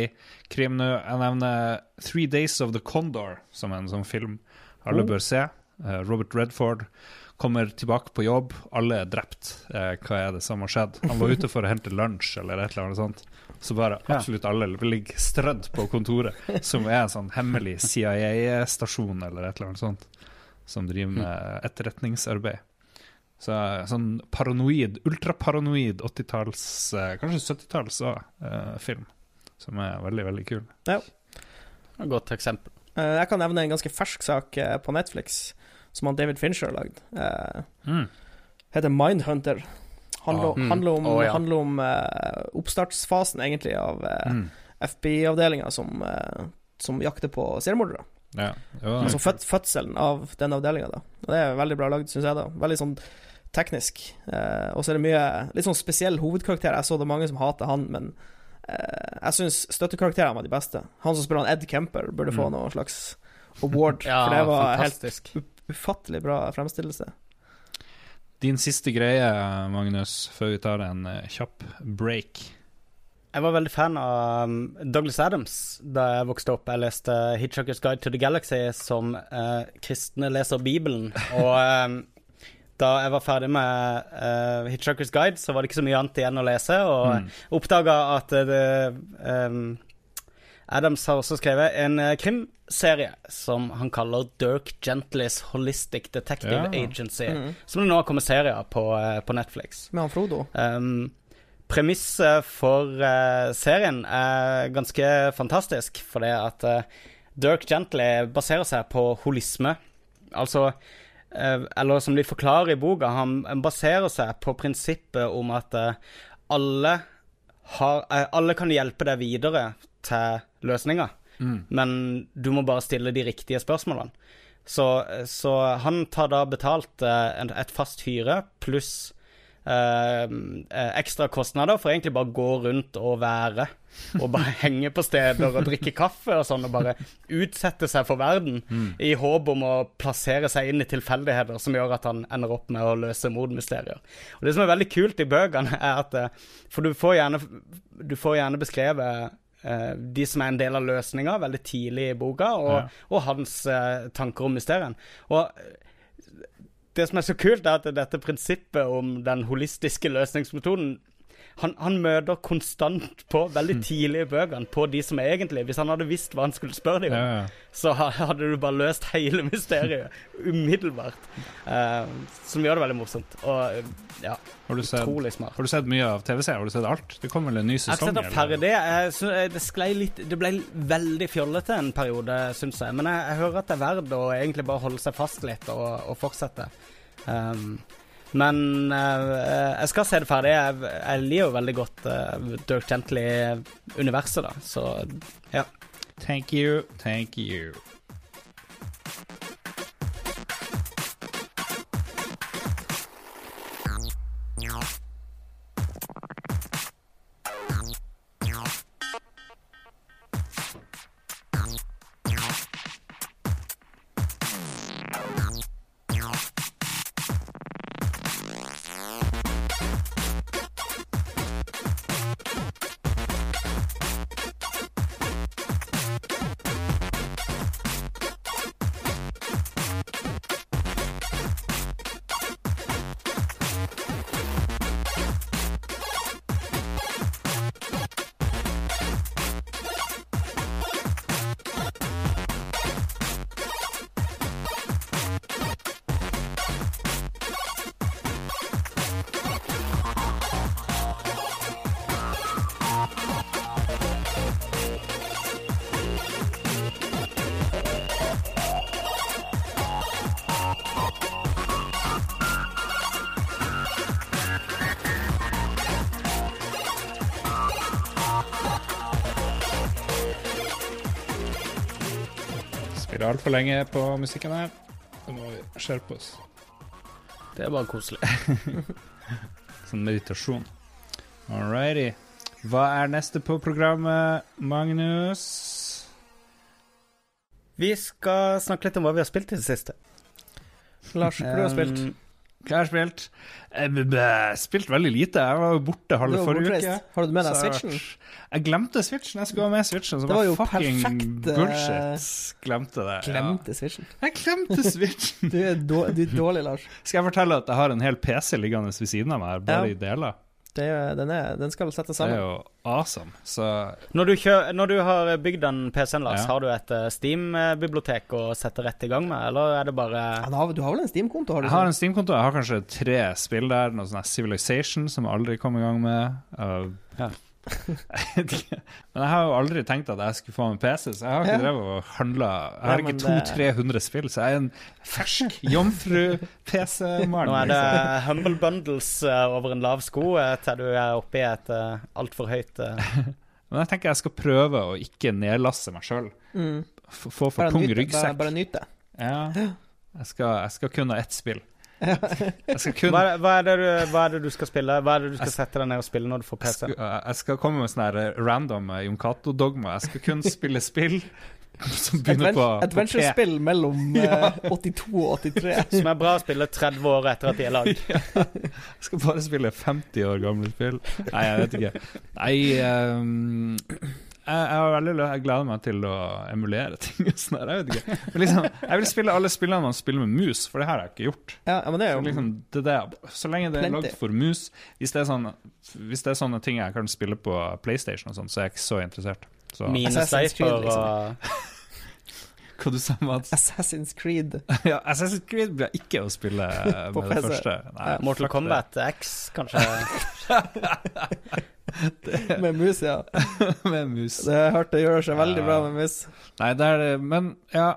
krim nå. Jeg nevner Three Days of the Condor som en sånn film alle Oh. bør se. Eh, Robert Redford kommer tilbake på jobb, alle er drept. Eh, hva er det som har skjedd? Han var ute for å hente lunsj eller et eller annet sånt. Så bare absolutt alle ligger strødd på kontoret, som er en sånn hemmelig CIA-stasjon eller et eller annet sånt, som driver med etterretningsarbeid. Så sånn paranoid, ultraparanoid 80-talls, eh, kanskje 70-talls òg, eh, film. Som er veldig, veldig kul. Et godt eksempel. Eh, jeg kan nevne en ganske fersk sak på Netflix som han David Fincher har lagd. Eh, Mm. heter Mindhunter. Handler, Ah. Mm. handler om, oh, ja. handler om uh, oppstartsfasen, egentlig, av uh, Mm. FBI-avdelinga som, uh, som jakter på seriemordere. Ja, Altså fød, fødselen av den avdelinga. Og det er veldig bra lagd, syns jeg, da. Veldig sånn teknisk. Og så er det mye litt sånn spesiell hovedkarakter. Jeg så det mange som hater han, men jeg syns støttekarakterene var de beste. Han som spiller han Ed Kemper, burde få Mm. noe slags award, Ja, for det var helt ufattelig bra fremstillelse. Din siste greie, Magnus, før vi tar en eh, kjapp break. Jeg var veldig fan av um, Douglas Adams da jeg vokste opp. Jeg leste 'Hitchhiker's Guide to the Galaxy' som eh, kristne leser Bibelen. Og um, da jeg var ferdig med eh, 'Hitchhiker's Guide', så var det ikke så mye annet igjen å lese. Og Mm. oppdaga at eh, det, um, Adams har også skrevet en eh, krimserie som han kaller Dirk Gentlys Holistic Detective Ja. Agency. Mm. Som det nå har kommet serier på, eh, på Netflix. Med han Frodo. Um, Premisset for uh, serien er ganske fantastisk, fordi at uh, Dirk Gently baserer seg på holisme. Altså uh, Eller som de forklarer i boka, han baserer seg på prinsippet om at alle har Alle kan hjelpe deg videre til løsninger. Mm. men du må bare stille de riktige spørsmålene. Så, så han tar da betalt eh, et fast hyre pluss eh, eh, ekstra kostnader for egentlig bare gå rundt og være. Og bare henge på steder og drikke kaffe og sånn, og bare utsette seg for verden. I håp om å plassere seg inn i tilfeldigheter som gjør at han ender opp med å løse mordmysterier. Og Det som er veldig kult i bøkene, er at eh, For du får gjerne, du får gjerne beskrevet de som er en del av løsninga, veldig tidlig i boka, og, Ja. og hans eh, tanker om mysterien. Og eh, det som er så kult, er at dette prinsippet om den holistiske løsningsmetoden han, han møter konstant på, veldig tidlig i bøkene, på de som egentlig Hvis han hadde visst hva han skulle spørre dem om, Ja, ja. så hadde du bare løst hele mysteriet umiddelbart. Uh, som gjør det veldig morsomt. Og ja, Har, du sett, utrolig smart. har du sett mye av TV-serier? Har du sett alt? Det kommer vel en ny sesong? Jeg har ikke sett det ferdig. Jeg eh, det, sklei litt, det ble veldig fjollete en periode, syns jeg. Men jeg, jeg hører at det er verdt å egentlig bare holde seg fast litt og, og fortsette. Um, men uh, jeg skal se det ferdig. Jeg, jeg liker jo veldig godt uh, Dirk Gently-universet, da. Så ja. Thank you, thank you. Altfor lenge på musikken her. Da må vi skjerpe oss. Det er bare koselig. Sånn meditasjon. All righty. Hva er neste på programmet, Magnus? Vi skal snakke litt om hva vi har spilt i det siste. Lars, hva du har spilt? Hva har jeg spilt? Jeg b- b- spilt veldig lite. Jeg var borte halve forrige uke. Har du med deg Switchen? Jeg glemte Switchen. Jeg skulle ha med Switchen, så Det var jo fucking perfekt, eh, bullshit. Glemte det. Glemte Switchen. Jeg glemte Switchen. Du er, du er dårlig, Lars. Skal jeg fortelle at jeg har en hel PC liggende ved siden av meg, bare Ja. i deler? Det er, den, er, den skal settes Det er jo awesome. Så Når du, kjører, når du har bygd den PC-en, Lars, Ja. har du et eh, Steam-bibliotek å sette rett i gang med, eller er det bare har, du har vel en Steam-konto? Jeg har en Steam-konto. Jeg har kanskje tre spill der. Noe sånn Civilization, som jeg aldri kom i gang med. Uh, Ja. men jeg har jo aldri tenkt at jeg skulle få en PC, så jeg har ikke Ja. drevet og handla Jeg har Nei, ikke men det- 200-300 spill, så jeg er en fersk jomfru-PC-mann. Nå er det liksom. Humble Bundles eh, over en lav sko eh, til du er oppe i et uh, altfor høyt eh, Men jeg tenker jeg skal prøve å ikke nedlaste meg sjøl. Mm. Få for tung nyte, bare, ryggsekk. bare nyte. Ja. Jeg skal, jeg skal kun ha ett spill. Jeg kun hva, er- hva, er det du, hva er det du skal spille? Hva er det du skal sette deg ned og spille når du får Jeg PC? skal, jeg skal komme med sånn her random eh, Jon Cato-dogma. Jeg skal kun spille spill som begynner på, Adven på P. Adventure-spill mellom Ja. eh, 82 og 83. Som er bra å spille 30 år etter at de er lagd. Jeg skal bare spille 50 år gamle spill. Nei, jeg vet ikke. Nei ehm, jeg, jeg, veldig, jeg gleder meg til å emulere ting. og sånn her, Jeg vet ikke. Men liksom, jeg vil spille alle spillene man spiller med mus, for det her har jeg ikke gjort. Ja, det er Så, liksom, det er det. så lenge det er lagd for mus Hvis det, er sånne, hvis det er sånne ting jeg kan spille på PlayStation, og sånt, så er jeg ikke så interessert. Så, Assassin's Creed, liksom. og hva du sa Mats? Assassin's Creed. ja, Assassin's Creed blir ikke å spille med det første. Nei, Mortal Kombat X, kanskje. Med mus, ja. det. med mus. Det jeg hørte gjør seg veldig Ja. bra med mus. Nei, det er det Men ja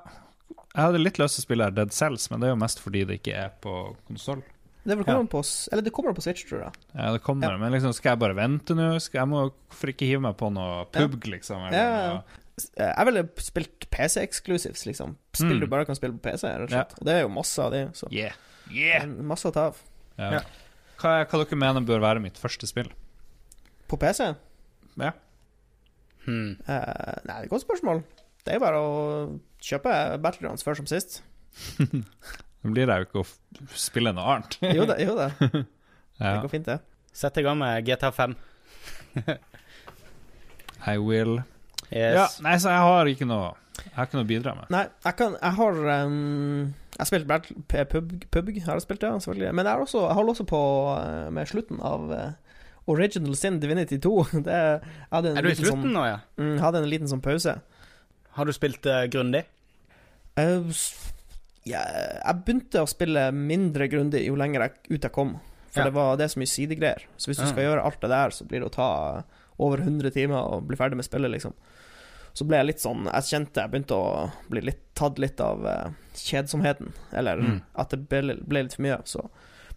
Jeg hadde litt lyst til å spille Dead Cells, men det er jo mest fordi det ikke er på konsoll. Det vil komme på, eller det kommer på Switch, tror jeg. Ja, det kommer, Ja. men liksom, skal jeg bare vente nå? Skal jeg må Hvorfor ikke hive meg på noe pub, liksom? Eller Ja, ja, ja. noe? Jeg ville spilt PC-exclusives, liksom. Spill Mm. du bare kan spille på PC, rett og Ja. slett. Og det er jo masse av de, så Yeah. Yeah. er masse å ta av. Ja. Ja. Hva, hva dere mener bør være mitt første spill? På PC? Ja. Hmm. Uh, nei, det er et godt spørsmål. Det er jo bare å kjøpe Battlegrounds før som sist. Nå blir det jo ikke å spille noe annet. Jo det, jo det. Det går fint, det. Sett i gang med GTA 5. I will. Yes. Ja, nei, så jeg har ikke noe Jeg har ikke noe å bidra med. Nei, jeg kan Jeg har um, Jeg har spilt PUBG, PUBG har jeg spilt, ja, selvfølgelig. Men jeg, har også, jeg holder også på uh, med slutten av uh, Original Sin Divinity 2. Det, hadde en Er du i slutten sånn, nå, ja? mm, hadde en liten sånn pause. Har du spilt uh, grundig? Uh, ja, jeg begynte å spille mindre grundig jo lenger jeg, ut jeg kom. For Ja. det var det er så mye sidegreier. Så hvis du skal gjøre alt det der, så blir det å ta over 100 timer og bli ferdig med spillet, liksom. Så ble jeg litt sånn Jeg kjente jeg begynte å bli litt tatt litt av uh, kjedsomheten. Eller Mm. at det ble, ble litt for mye. Så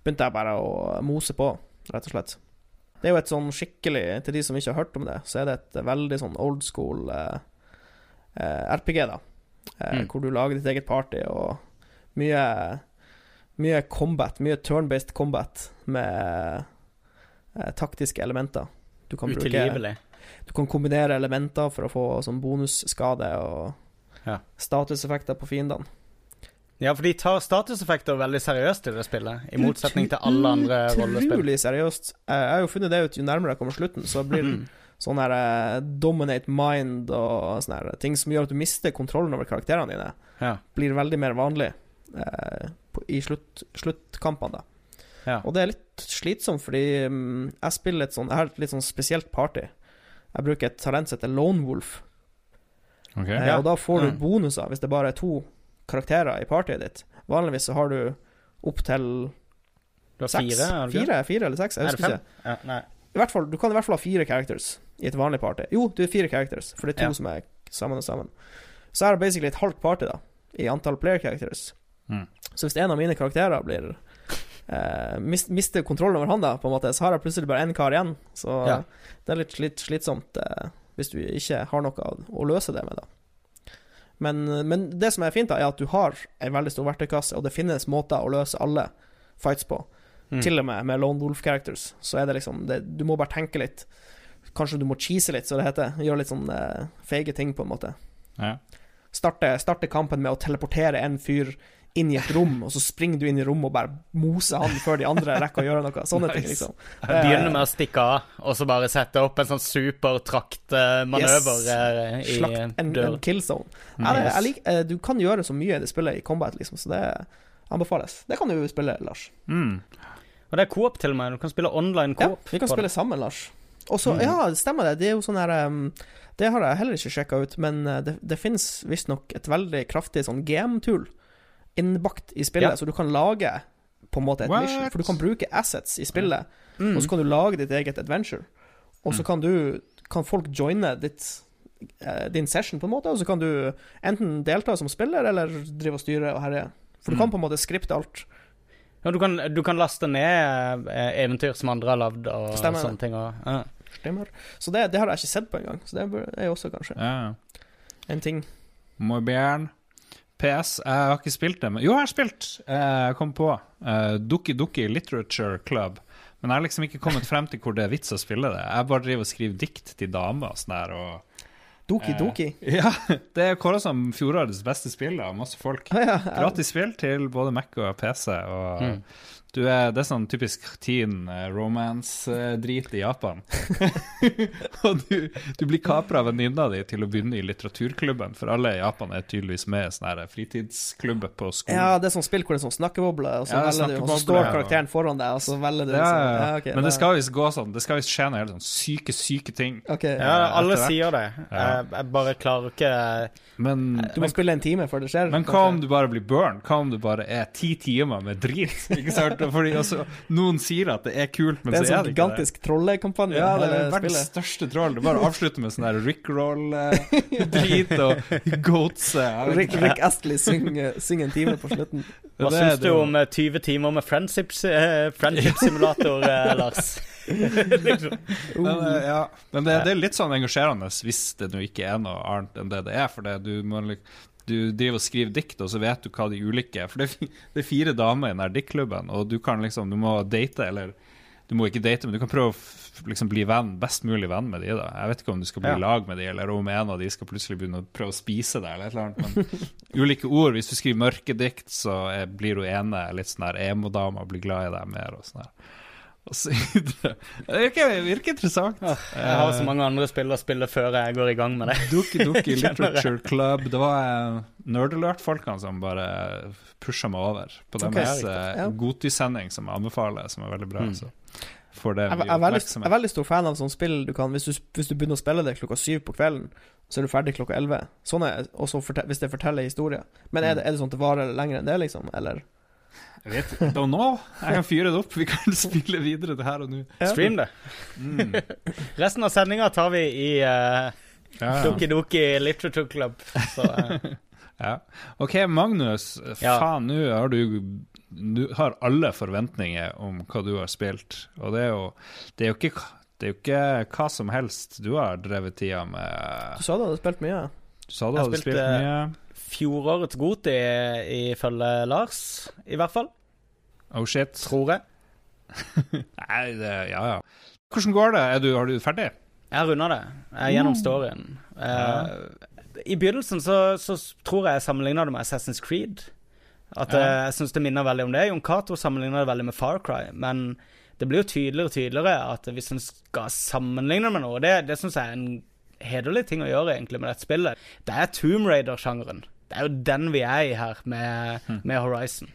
begynte jeg bare å mose på, rett og slett. Det er jo et sånn skikkelig Til de som ikke har hørt om det, så er det et veldig sånn old school eh, eh, RPG, da. Eh, Mm. Hvor du lager ditt eget party og mye Mye combat, mye turn-based combat med eh, taktiske elementer. Du kan, bruke, Utilgivelig. du kan kombinere elementer for å få sånn bonusskade og Ja. statuseffekter på fiendene. Ja, for de tar statuseffekter veldig seriøst i det spillet, i motsetning til alle andre rollespill. Utrolig seriøst. Jeg har jo funnet det ut jo nærmere jeg kommer slutten, så blir det Mm. sånn her eh, dominate mind og sånne her ting som gjør at du mister kontrollen over karakterene dine, Ja. blir veldig mer vanlig eh, i slutt, sluttkampene. da. Ja. Og det er litt slitsomt, fordi um, jeg spiller et sånn Jeg har et litt sånn spesielt party. Jeg bruker et talent som heter Lone Wolf, Okay. eh, Ja. og da får du Mm. bonuser hvis det bare er to karakterer i partyet ditt. Vanligvis så har du opptil har seks. fire? har? Fire, fire eller seks? Jeg Er husker ikke. Ja, nei. I hvert fall, Du kan i hvert fall ha fire characters i et vanlig party. Jo, du er fire characters, for det er to Ja. som er sammen og sammen. Så er det basically et halvt party da i antall player characters. Mm. Så hvis en av mine karakterer blir eh, mis, mister kontrollen over han, da, på en måte, så har jeg plutselig bare én kar igjen. Så Ja. det er litt litt slitsomt eh, hvis du ikke har noe å løse det med, da. Men, men det som er fint, da, er at du har en veldig stor verktøykasse, og det finnes måter å løse alle fights på. Mm. Til og med med Lone Wolf Characters, så er det liksom det, Du må bare tenke litt. Kanskje du må cheese litt, som det heter. Gjøre litt sånn eh, feige ting, på en måte. Ja. Starte, starte kampen med å teleportere en fyr inn i et rom, og så springer du inn i rommet og bare moser han før de andre rekker å gjøre noe. Sånne ting, liksom. Begynner med å stikke av, og så bare sette opp en sånn supertraktmanøver Yes. eh, i Slakt en, en kill zone. Nice. Lik, eh, du kan gjøre så mye i det spillet i combat, liksom, så det anbefales. Det kan du spille, Lars. Mm. Og det er coop til og med. Du kan spille online Ja, vi kan spille det. sammen, Lars. Og så, Mm. ja, det stemmer det. Det er jo sånn her um, Det har jeg heller ikke sjekka ut, men det, det finnes visstnok et veldig kraftig sånn GM-tool innbakt i spillet, Ja. så du kan lage på en måte et What? mission. For du kan bruke assets i spillet, Mm. og så kan du lage ditt eget adventure. Og så Mm. kan du Kan folk joine ditt eh, din session, på en måte, og så kan du enten delta som spiller, eller drive og styre og herje. For du kan Mm. på en måte skripte alt. Ja, du kan, du kan laste ned eh, eventyr som andre har lagd, og Stemmer sånne ting. Og, ja. Stemmer. Så det, det har jeg ikke sett på engang, så det er jo også kanskje Ja. en ting. Modern. PS, jeg har ikke spilt det, men Jo, jeg har spilt! Eh, Jeg kom på uh, Dukki Dukki Literature Club. Men jeg har liksom ikke kommet frem til hvor det er vits å spille det. Jeg bare driver og skriver dikt til damer og sånn der. og Doki Eh, Ja, det er kåra som fjorårets beste spill av masse folk. Ja, ja, ja. Gratis spill til både Mac og PC. Og Mm. Du er, det er sånn typisk teen eh, romance-drit i Japan. og du, du blir kapra av venninna di til å begynne i litteraturklubben, for alle i Japan er tydeligvis med i sånne fritidsklubber på skolen. Ja, det er sånn spill hvor det er sånn snakkeboble, og så Ja, velger du, og så står karakteren foran deg, og så velger du Ja, så, ja, ja. ok, Men det skal visst gå sånn. Det skal visst skje noe helt sånn syke, syke ting. Okay, ja, alle sier det. Ja. Jeg, bare klarer ikke Men, Du må spille en time før det skjer. men hva om du bare blir burn? Hva om du bare er ti timer med drit? Ikke sant? Fordi også, noen sier at det er kult, men så er det så er Det det ikke det. gigantisk trollekampanje. Ja, det er hele verdens spillet. største troll. Det bare avslutter med sånn der Rickroll-drit og goats. eh, Rick. Rick Astley synger, syng en time på slutten. Hva Det- syns du om eh, 20 timer med friendship-simulator, friendship simulator, eh, Lars? liksom. Men, Uh. eh, ja. Men det, det er litt sånn engasjerende hvis det nå ikke er noe annet enn det det er. For det, du, må, lik- du driver og skriver dikt, og så vet du hva de ulike er. For det er, det er fire damer i den diktklubben, og du kan liksom Du må date, eller du må ikke date, men du kan prøve å liksom bli venn, best mulig venn med de da. Jeg vet ikke om du skal bli Ja. lag med de, eller om en av de skal plutselig begynne å prøve å spise deg, eller et eller annet. Men ulike ord. Hvis du skriver mørke dikt, så blir hun ene litt sånn her emo-dama blir glad i deg mer og sånn her. Det virker, virker interessant. Jeg har så mange andre spill å spille før jeg går i gang med det. Duki Duki Literature Club. Det var eh, Nerdalert-folkene som bare pusha meg over på deres okay, eh, Ja. Godtysending, som jeg anbefaler, som er veldig bra. Mm. Så får det Jeg, jeg, er veldig, jeg er veldig stor fan av sånne spill du kan Hvis du, hvis du begynner å spille det klokka syv på kvelden, så er du ferdig klokka elleve. Sånn er fortel, hvis det forteller historier. Men er det, er det sånn at det varer lenger enn det, liksom? Eller? Jeg vet ikke, don't know. Jeg kan fyre det opp. Vi kan spille videre det her og nå. Stream det. Mm. Resten av sendinga tar vi i uh, Ja, ja. Doki Doki Literature Club. Så uh. Ja. OK, Magnus. Ja. Faen, nå har du Du har alle forventninger om hva du har spilt, og det er jo Det er jo ikke, det er jo ikke hva som helst du har drevet tida med. Du sa du hadde spilt mye. Du sa du hadde spilt, spilt mye. Fjorårets Goti, ifølge Lars, i hvert fall. Oh shit. Tror jeg. Nei, det, ja ja. Hvordan går det? Er du, har du ferdig? Jeg har runda det. Jeg er gjennom storyen. Eh, I begynnelsen så, så tror jeg jeg sammenligna det med Assassin's Creed. At Ja. eh, Jeg syns det minner veldig om det. Jon Cato sammenligna det veldig med Far Cry. Men det blir jo tydeligere og tydeligere at hvis en skal sammenligne det med noe Det, det syns jeg er en hederlig ting å gjøre egentlig med dette spillet. Det er Tomb Raider-sjangeren. Det er jo den vi er i her med, med Horizon.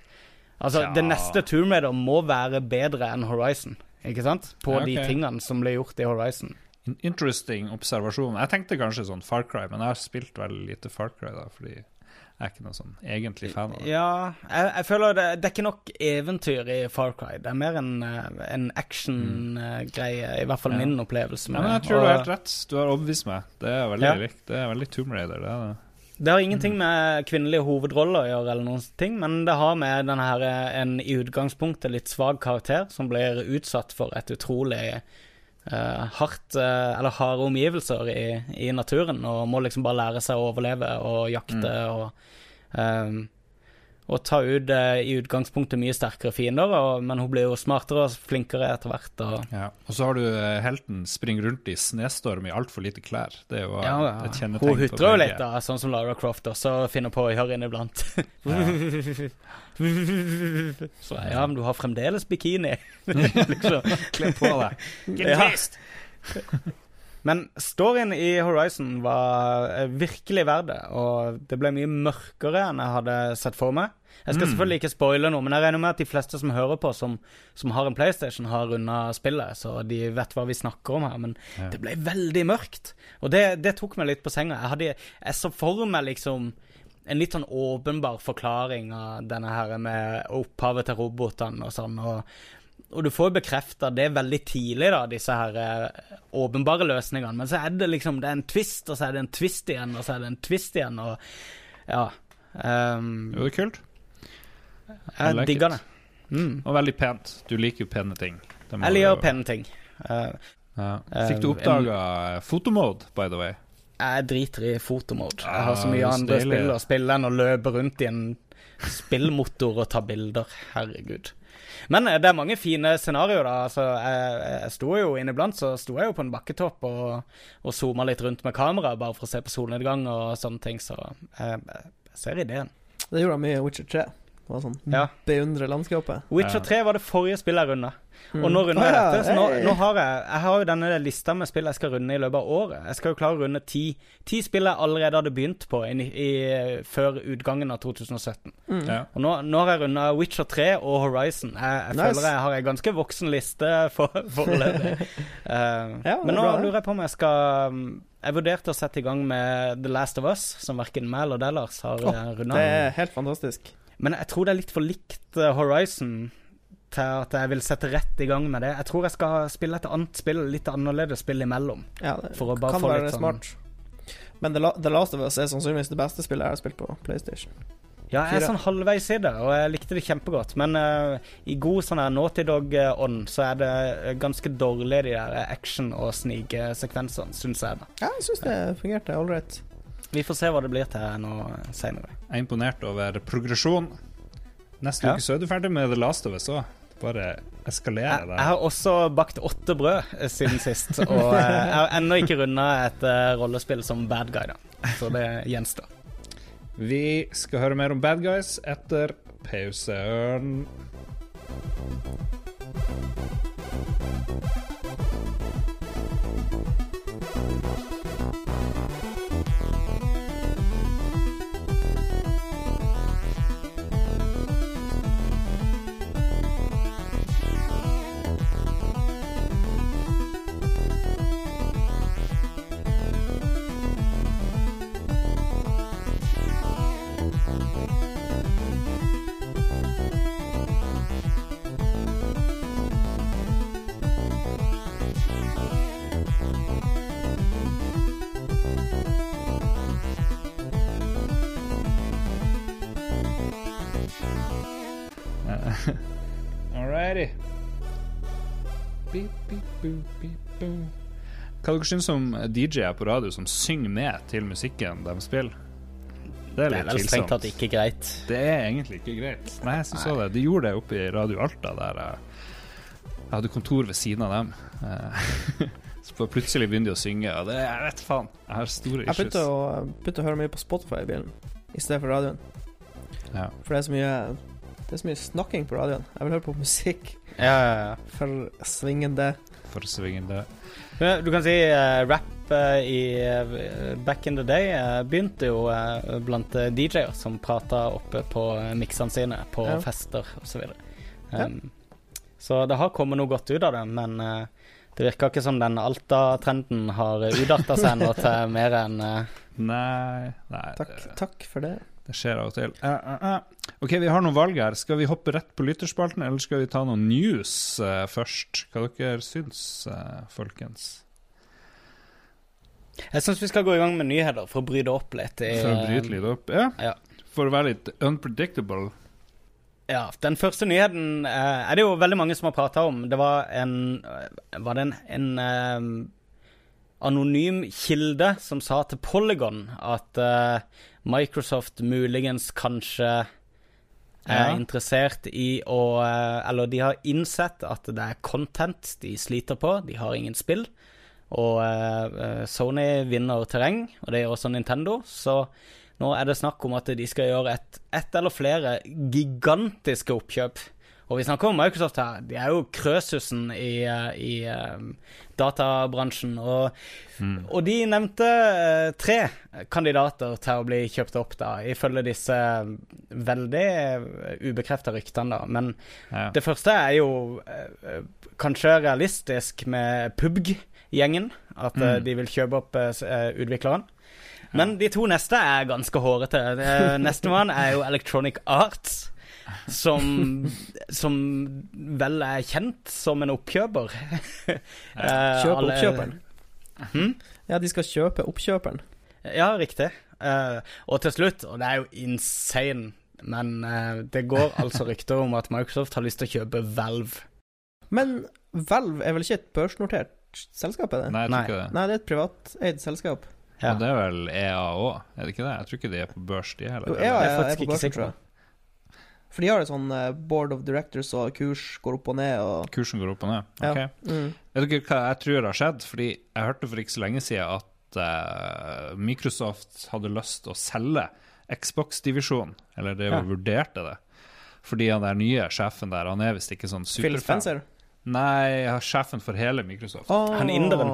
Altså, Ja. Det neste Tomb Raider må være bedre enn Horizon. Ikke sant? På Ja, okay. de tingene som ble gjort i Horizon. Interesting observasjon. Jeg tenkte kanskje sånn Far Cry, men jeg har spilt veldig lite Far Cry, da, fordi jeg er ikke noen sånn egentlig fan av det. Ja, jeg, jeg føler det, det er ikke nok eventyr i Far Cry. Det er mer en, eh, en action-greie, i hvert fall Ja. min opplevelse Ja, men jeg tror tror du Og har helt rett. Du har overbevist meg. Det er veldig Ja. likt. Det er veldig Tomb Raider, det er det. Det har ingenting med kvinnelige hovedroller å gjøre, eller noen ting, men det har med denne her, eh, en i utgangspunktet litt svak karakter som blir utsatt for et utrolig uh, hardt uh, Eller harde omgivelser i, i naturen, og må liksom bare lære seg å overleve og jakte og eh, og ta ut eh, i utgangspunktet mye sterkere fiender, og, men hun blir jo smartere og flinkere etter hvert. Og, Ja. Og så har du eh, helten springer rundt i snestorm i altfor lite klær. Det er jo eh, ja, ja. et kjennetegn Hun hutrer jo litt, da, sånn som Lara Croft også finner på å gjøre inniblant. Så ja, men du har fremdeles bikini. liksom. Kle på deg. Get Ja. Men storyen i Horizon var eh, virkelig verdt det, og det ble mye mørkere enn jeg hadde sett for meg. Jeg skal Mm. selvfølgelig ikke spoile noe, men jeg regner med at de fleste som hører på, som, som har en PlayStation, har runda spillet, så de vet hva vi snakker om her. Men Ja. det ble veldig mørkt, og det, det tok meg litt på senga. Jeg, hadde, jeg så for meg liksom en litt sånn åpenbar forklaring av denne her med opphavet til robotene og sånn. og og du får bekrefta det veldig tidlig, da, disse her eh, åpenbare løsningene. Men så er det liksom Det er en twist, og så er det en twist igjen, og så er det en twist igjen, og ja. Um, Jo, det er kult. Jeg like digger it. det. Mm. Og veldig pent. Du liker jo pene ting. Jeg liker jo- pene ting. Uh, Ja. Eh, Fikk du oppdaga uh, fotomode, by the way? jeg driter i fotomode. Jeg har så mye andre spill å spille enn å løpe rundt i en spillmotor og ta bilder. Herregud. Men eh, det er mange fine scenarioer, da. Altså, jeg, jeg sto jo inniblant, så sto jeg jo på en bakketopp og, og zooma litt rundt med kamera, bare for å se på solnedgang og sånne ting, så jeg, jeg ser ideen. Det gjorde mye i Witcher 3. Var sånn Ja. beundre landskapet. Witcher 3 var det forrige spillet jeg runda. Og Mm. nå runder jeg dette. Så nå, nå har jeg Jeg har jo denne lista med spill jeg skal runde i løpet av året. Jeg skal jo klare å runde ti, ti spill jeg allerede hadde begynt på i, i, før utgangen av 2017. Mm. Ja. Og nå, nå har jeg runda Witcher 3 og Horizon. Jeg, jeg Nice. føler jeg har en ganske voksen liste for, foreløpig. uh, Ja, men nå bra, lurer jeg på om jeg skal um, Jeg vurderte å sette i gang med The Last of Us, som verken meg eller deg, Lars, har oh, runda. Det er helt fantastisk. Men jeg tror det er litt for likt eh, Horizon til at jeg vil sette rett i gang med det. Jeg tror jeg skal spille et annet spill, litt annerledes spill imellom. Ja, det For å bare kan få være litt sånn- smart. Men The, La The Last of Us er sannsynligvis det beste spillet jeg har spilt på PlayStation. Ja, jeg er sånn halvveis i det, og jeg likte det kjempegodt. Men uh, i god sånn her Naughty Dog-ånd så er det eh, ganske dårlig, de der action- og sniksekvensene, syns jeg. da Ja, jeg syns det fungerte right. Vi får se hva det blir til nå seinere. Jeg er imponert over progresjon. Neste Ja. uke så er du ferdig med The Last of Us òg. Bare eskalere Jeg, der. jeg har også bakt åtte brød eh, siden sist, og eh, jeg har ennå ikke runda et eh, rollespill som bad guy, da. Så det gjenstår. Vi skal høre mer om Bad Guys etter pausen. Hva dere syns om DJ-er på radio som synger med til musikken de spiller? Det er Det er litt tvilsomt. tatt ikke greit. Det er egentlig ikke greit. Nei, jeg syns også det. De gjorde det oppe i Radio Alta, der jeg, hadde kontor ved siden av dem. Eh, Så plutselig begynner de å synge, og det Jeg vet faen. Jeg har store Jeg begynte issues. å, begynte å høre mye på Spotify i bilen i stedet for radioen. Ja. For det er så mye Det er så mye snakking på radioen. Jeg vil høre på musikk Ja, ja, ja. for svingende. For svingende. Du kan si uh, rap uh, i eh, back in the day begynte jo blant DJ-er som prata oppe på uh, miksene sine på Ja. fester osv. Um, Ja. Så det har kommet noe godt ut av det, men det virker ikke som den Alta-trenden har utarta seg nå til mer enn Nei, nei Takk, det, takk for det. det skjer av og til. Uh, uh, eh. OK, vi har noen valg her. Skal vi hoppe rett på lytterspalten, eller skal vi ta noen news uh, først? Hva dere syns, uh, folkens? Jeg syns vi skal gå i gang med nyheter for å bry det opp litt. I, For å bryte litt opp? Ja. ja. For å være litt unpredictable. Ja, den første nyheten uh, er det jo veldig mange som har prata om. Det var en Var det en, en anonym kilde som sa til Polygon at Microsoft muligens kanskje er Ja. interessert i å eh, Eller de har innsett at det er content de sliter på. De har ingen spill. Og eh, Sony vinner terreng, og det gjør også Nintendo. Så nå er det snakk om at de skal gjøre et, ett eller flere gigantiske oppkjøp. Og vi snakker om Microsoft her. De er jo krøsusen i, eh, i eh, databransjen. Og, og de nevnte eh, tre kandidater til å bli kjøpt opp, da, ifølge disse veldig ubekrefta ryktene. da. Men Ja. det første er jo kanskje realistisk med PubG-gjengen. At Mm. de vil kjøpe opp utvikleren. Men de to neste er ganske hårete. Nestemann er jo Electronic Arts. Som, som vel er kjent som en oppkjøper. Eh, Kjøpe alle- oppkjøperen. Hmm? Ja, de skal kjøpe oppkjøperen. Ja, riktig. Uh, og til slutt, og det er jo insane, men uh, det går altså rykter om at Microsoft har lyst til å kjøpe Valve. Men Valve er vel ikke et børsnotert selskap? er det? Nei, jeg tror Nei. ikke det. Nei, det er et privateid selskap. Ja. Og det er vel EA òg, er det ikke det? Jeg tror ikke de er på børs, de heller. Jo. EA er er, faktisk er på ikke sikker tror jeg. For de har et sånn eh, board of directors, og kurs går opp og ned, og Kursen går opp og ned. Ja. Ok. mm. Vet dere hva jeg tror har skjedd? Fordi jeg hørte for ikke så lenge siden at eh, Microsoft hadde lyst til å selge Xbox-divisjonen. Eller det Ja. vurderte det. Fordi han der nye sjefen der, han er visst ikke sånn Phil superfan. Spencer. Nei, jeg har sjefen for hele Microsoft. Han inderen.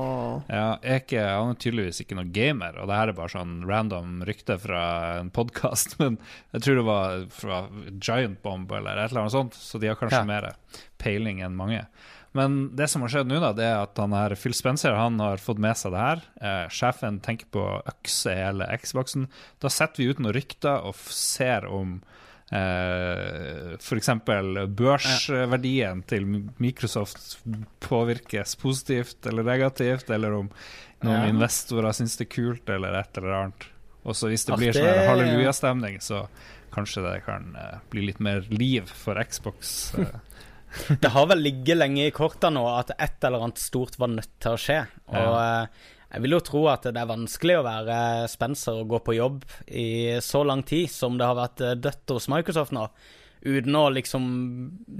Ja, ikke, han er tydeligvis ikke noen gamer, og det her er bare sånn random rykte fra en podkast, men jeg tror det var fra Giant Bomb eller et eller annet sånt, så de har kanskje Ja. mer peiling enn mange. Men det som har skjedd nå, da, det er at han her, Phil Spencer han har fått med seg det her. Eh, sjefen tenker på å økse hele Xboxen. Da setter vi ut noen rykter og ser om eh, f.eks. børsverdien til Microsoft påvirkes positivt eller negativt, eller om noen Ja. investorer syns det er kult, eller et eller annet. Og så hvis det blir Artig. sånn hallelujastemning, så kanskje det kan eh, bli litt mer liv for Xbox. eh. Det har vel ligget lenge i korta nå at et eller annet stort var nødt til å skje. Og eh, jeg vil jo tro at det er vanskelig å være Spencer og gå på jobb i så lang tid som det har vært eh, dødt hos Microsoft nå, uten å liksom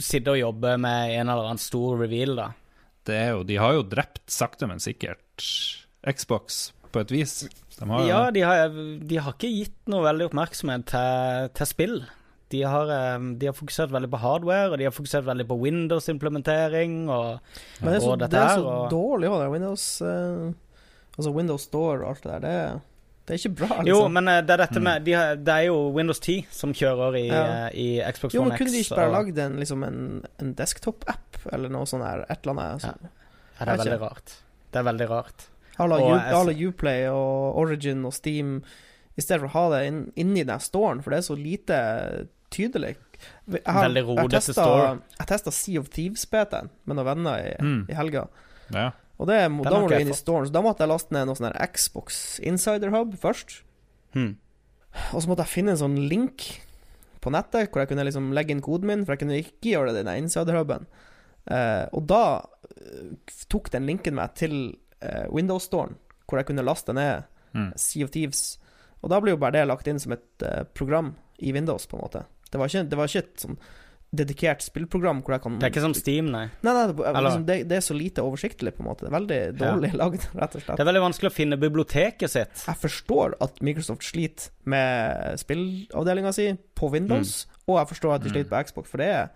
sitte og jobbe med en eller annen stor reveal, da. det er jo, de har jo drept sakte, men sikkert Xbox på et vis. De har Ja, de har, de har ikke gitt noe veldig oppmerksomhet til, til spill. De har, eh, de har fokusert veldig på hardware, og de har fokusert veldig på Windows-implementering. og Men det er så, Og dette det er her, så og- dårlig ha Windows eh, Altså Windows Store og alt det der. Det det er ikke bra, liksom. Jo, men eh, det er dette med de har, Det er jo Windows 10 som kjører i, Ja. eh, i Xbox Jo, One men kunne de ikke bare og- lagd en, liksom en, en desktop-app, eller noe sånt der? Et eller annet? Ja. Sånn. Ja, det er veldig rart. Det er veldig rart. La Uplay og Origin og Steam, i stedet for å ha det inn, inni den storen, for det er så lite tydelig. Jeg har- Veldig rodete store. Jeg testa Sea of Thieves-PT-en med noen venner i, Mm. i helga. Ja. Og det, da må du inn i storen, så da måtte jeg laste ned noe sånn Xbox Insider Hub først. Hmm. Og så måtte jeg finne en sånn link på nettet, hvor jeg kunne liksom legge inn koden min, for jeg kunne ikke gjøre det i den insider-huben. Eh, og da eh, tok den linken meg til eh, Windows-storen, hvor jeg kunne laste ned Mm. Sea of Thieves. Og da ble jo bare det lagt inn som et eh, program i Windows, på en måte. Det var ikke, det var ikke et sånn dedikert spillprogram hvor jeg kan Det er ikke som Steam, nei. Nei, nei, det, liksom, det, det er så lite oversiktlig, på en måte. Det er veldig dårlig lagd, rett og slett. Det er veldig vanskelig å finne biblioteket sitt. Jeg forstår at Microsoft sliter med spillavdelinga si på Windows, og jeg forstår at de Mm. sliter på Xbox, for det er,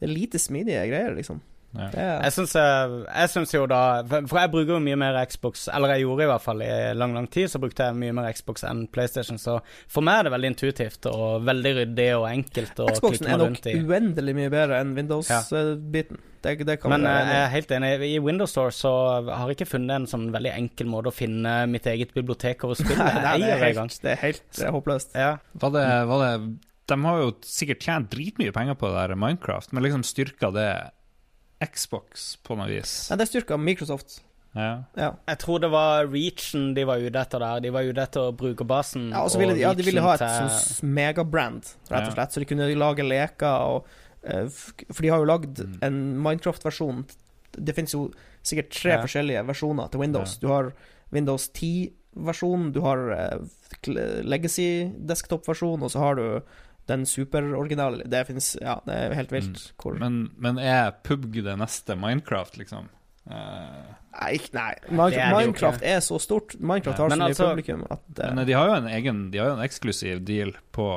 det er lite smidige greier, liksom. Ja. Det er, Jeg syns, eh, jo da For jeg bruker jo mye mer Xbox, eller jeg gjorde i hvert fall i lang, lang tid, så brukte jeg mye mer Xbox enn PlayStation. Så for meg er det veldig intuitivt og veldig ryddig og enkelt å Xboxen klikke er meg nok rundt i. uendelig mye bedre enn Windows-biten. Det, det kan Men eh, jeg er helt enig. I Windows Store så har jeg ikke funnet en sånn veldig enkel måte å finne mitt eget bibliotek over spill. Nei, nei, det, er det helt, det er helt det er håpløst. Ja. Var det, var det De har jo sikkert tjent dritmye penger på det der Minecraft, men liksom styrka det Xbox på noe vis. Nei, det styrker Microsoft. Ja. Ja. Jeg tror det var Reachen de var ute etter der. De var ute etter brukerbasen. Ja, og så ville de, ja, de ville ha et til- megabrand, rett og Ja. slett. Så de kunne lage leker og eh, For de har jo lagd Mm. en Minecraft-versjon. Det finnes jo sikkert tre Ja. forskjellige versjoner til Windows. Du har Windows 10-versjonen, du har eh, Legacy desktop-versjon, og så har du den superoriginale. Det fins Ja, det er helt vilt. Mm. Cool. Men, men er PubG det neste Minecraft, liksom? Uh, Nei, ikke- nei. Minecraft, er Minecraft er så stort. Minecraft Ja. har så mye altså- publikum at uh, men de har jo en egen De har jo en eksklusiv deal på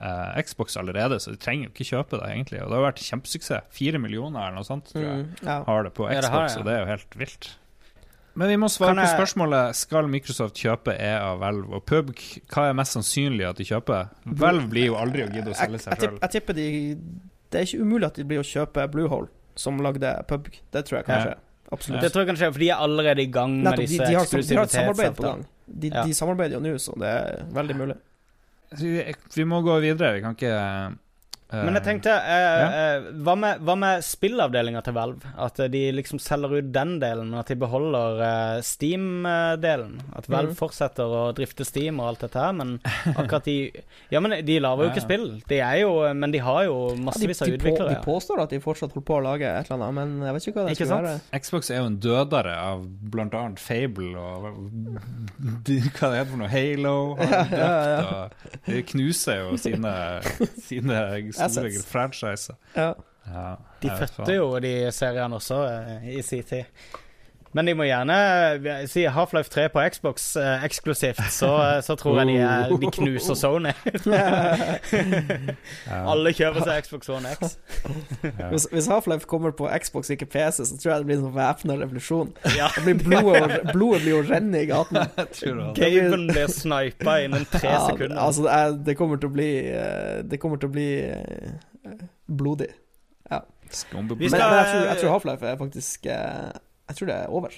uh, Xbox allerede, så de trenger jo ikke kjøpe det, egentlig. Og det har vært kjempesuksess. Fire millioner eller noe sånt, tror jeg. mm, ja. Har det på Ja, Xbox, det har ja. og det er jo helt vilt. Men vi må svare jeg... på spørsmålet Skal Microsoft kjøpe EA, Valve og PubG. Hva er mest sannsynlig at de kjøper? Valve blir jo aldri å gidde å selge seg sjøl. jeg tipper de Det er ikke umulig at de blir å kjøpe Bluehole, som lagde PubG. Det tror jeg kanskje. Absolutt. Det tror jeg kanskje, for de er allerede i gang med Nettopp, de, disse de, har, de har et samarbeid på gang. De, Ja. de samarbeider jo nå, så det er veldig mulig. Vi, vi må gå videre. Vi kan ikke Men jeg tenkte, eh, eh, hva med, hva med spillavdelinga til Valve? At eh, de liksom selger ut den delen, men at de beholder eh, Steam-delen? At Valve mm. fortsetter å drifte Steam og alt dette her, men akkurat de Ja, men de lager jo ikke ja. spill. De er jo Men de har jo massevis av de, på, utviklere. de påstår at de fortsatt holder på å lage et eller annet, men jeg vet ikke hva det Ikke skal sant? være. Xbox er jo en dødere av blant annet Fable og de, Hva det heter for noe? Halo. Har Ja, ja, ja. og De knuser jo sine, sine Assets. franchiser. Ja. Ja, De fødte jo de seriene også eh, i sin tid. Men de må gjerne eh, si Half-Life 3 på Xbox eh, eksklusivt, så, eh, så tror jeg de, er, de knuser Sony. Alle kjøper seg Xbox One X. Hvis, hvis Half-Life kommer på Xbox, ikke PC, så tror jeg det blir en sånn væpna revolusjon. Ja. Blir blodet, blodet blir jo renne i gaten. Jeg tror det. Gaben blir snipa innen tre Ja, sekunder. altså, det, er, kommer til å bli eh, Det kommer til å bli eh, blodig. Ja. Men, men jeg tror, tror Half-Life er faktisk eh, Jeg tror det er over.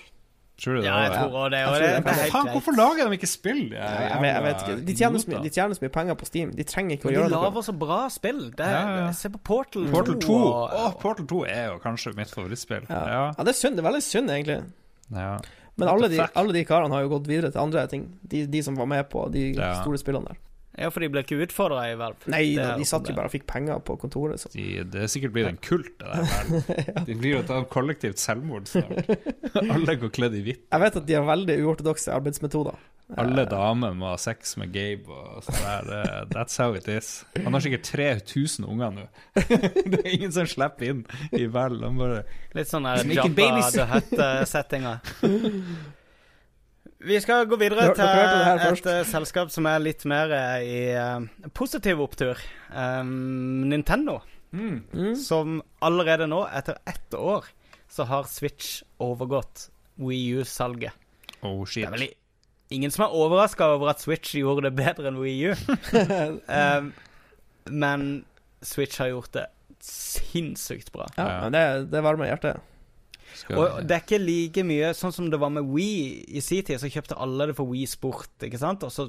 Tror du det? ja, jeg tror også det. Jeg tror det, det det Faen, hvorfor lager de ikke spill? de Jeg, jeg, jeg vet ikke. De tjener, så mye, de tjener så mye penger på Steam. De trenger ikke å gjøre de noe. lager så bra spill. Det er, Ja, ja. Se på Portal 2. Portal 2. og- Åh, Portal 2 er jo kanskje mitt favorittspill. Ja. Ja. Ja, det er synd. Det er veldig synd, egentlig. ja. Men alle de, alle de karene har jo gått videre til andre ting. De, de som var med på de Ja. store spillene der. Ja, for de ble ikke utfordra i Valve. Nei da, de satt jo bare og fikk penger på kontoret. Så. De, det er sikkert blitt en kult, det der. vel. De blir jo et kollektivt selvmord snart. Alle går kledd i hvitt. Jeg vet at de har veldig uortodokse arbeidsmetoder. Alle Eh, damer må ha sex med Gabe og sånn der. That's how it is. Han har sikkert 3000 unger nå. Det er ingen som slipper inn i vel. Litt sånn der Jabba the Hutt-settinga. Vi skal gå videre til et eh, selskap som er litt mer eh, i uh, positiv opptur. Um, Nintendo, mm. Mm. som allerede nå, etter ett år, så har Switch overgått Wii U-salget. Oh Det er vel ingen som er overraska over at Switch gjorde det bedre enn Wii U. Um, men Switch har gjort det sinnssykt bra. Ja, det, det varmer hjertet. Og det er ikke like mye Sånn som det var med Wii i sin tid, så kjøpte alle det for Wii Sport, ikke sant? Og så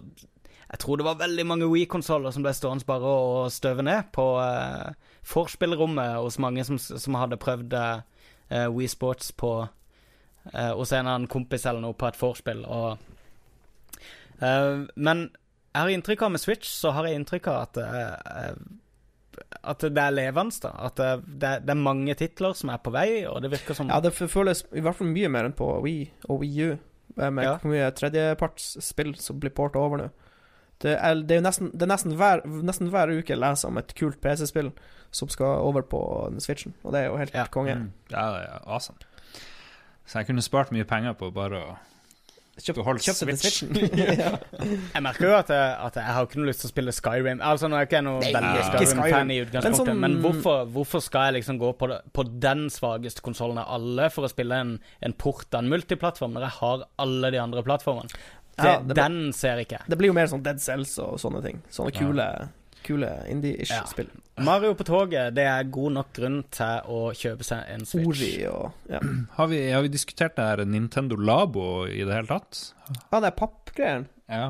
Jeg tror det var veldig mange Wii-konsoller som ble stående bare og støve ned på uh, forspillrommet hos mange som, som hadde prøvd uh, Wii Sports på uh, hos en eller annen kompis eller noe på et vorspiel, og uh, Men jeg har inntrykk av med Switch, så har jeg inntrykk av at eh, at det er levende. da At det, det, er mange titler som er på vei, og det virker som Ja, det føles i hvert fall mye mer enn på Wii og Wii U, eh, med Ja. hvor mye tredjepartsspill som blir porta over nå. Det er, det er jo nesten, det er nesten, hver, nesten hver uke jeg leser om et kult PC-spill som skal over på Switchen, og det er jo helt Ja. konge. Mm. Ja, er awesome. Så jeg kunne spart mye penger på bare å kjøpte til Switchen. Switchen. ja. Jeg merker jo at jeg, at jeg har ikke noe lyst til å spille Skyrim. Altså Nå er jeg ikke noe veldig Skyrim-fan i Skyrim. utgangspunktet, Men men, sånn- hvorfor, hvorfor skal jeg liksom gå på, det, på den svakeste konsollen av alle for å spille en, en port av en multiplattform, når jeg har alle de andre plattformene? Ja, den ser ikke. Det blir jo mer sånn Dead Cells og sånne ting. Sånne Ja. Kule, kule indie-ish Ja. spill. Mario på toget, det er god nok grunn til å kjøpe seg en Switch. Ori og ja. Har vi, har vi diskutert det her Nintendo Labo i det hele tatt? ah, det er pappgreiene. Ja.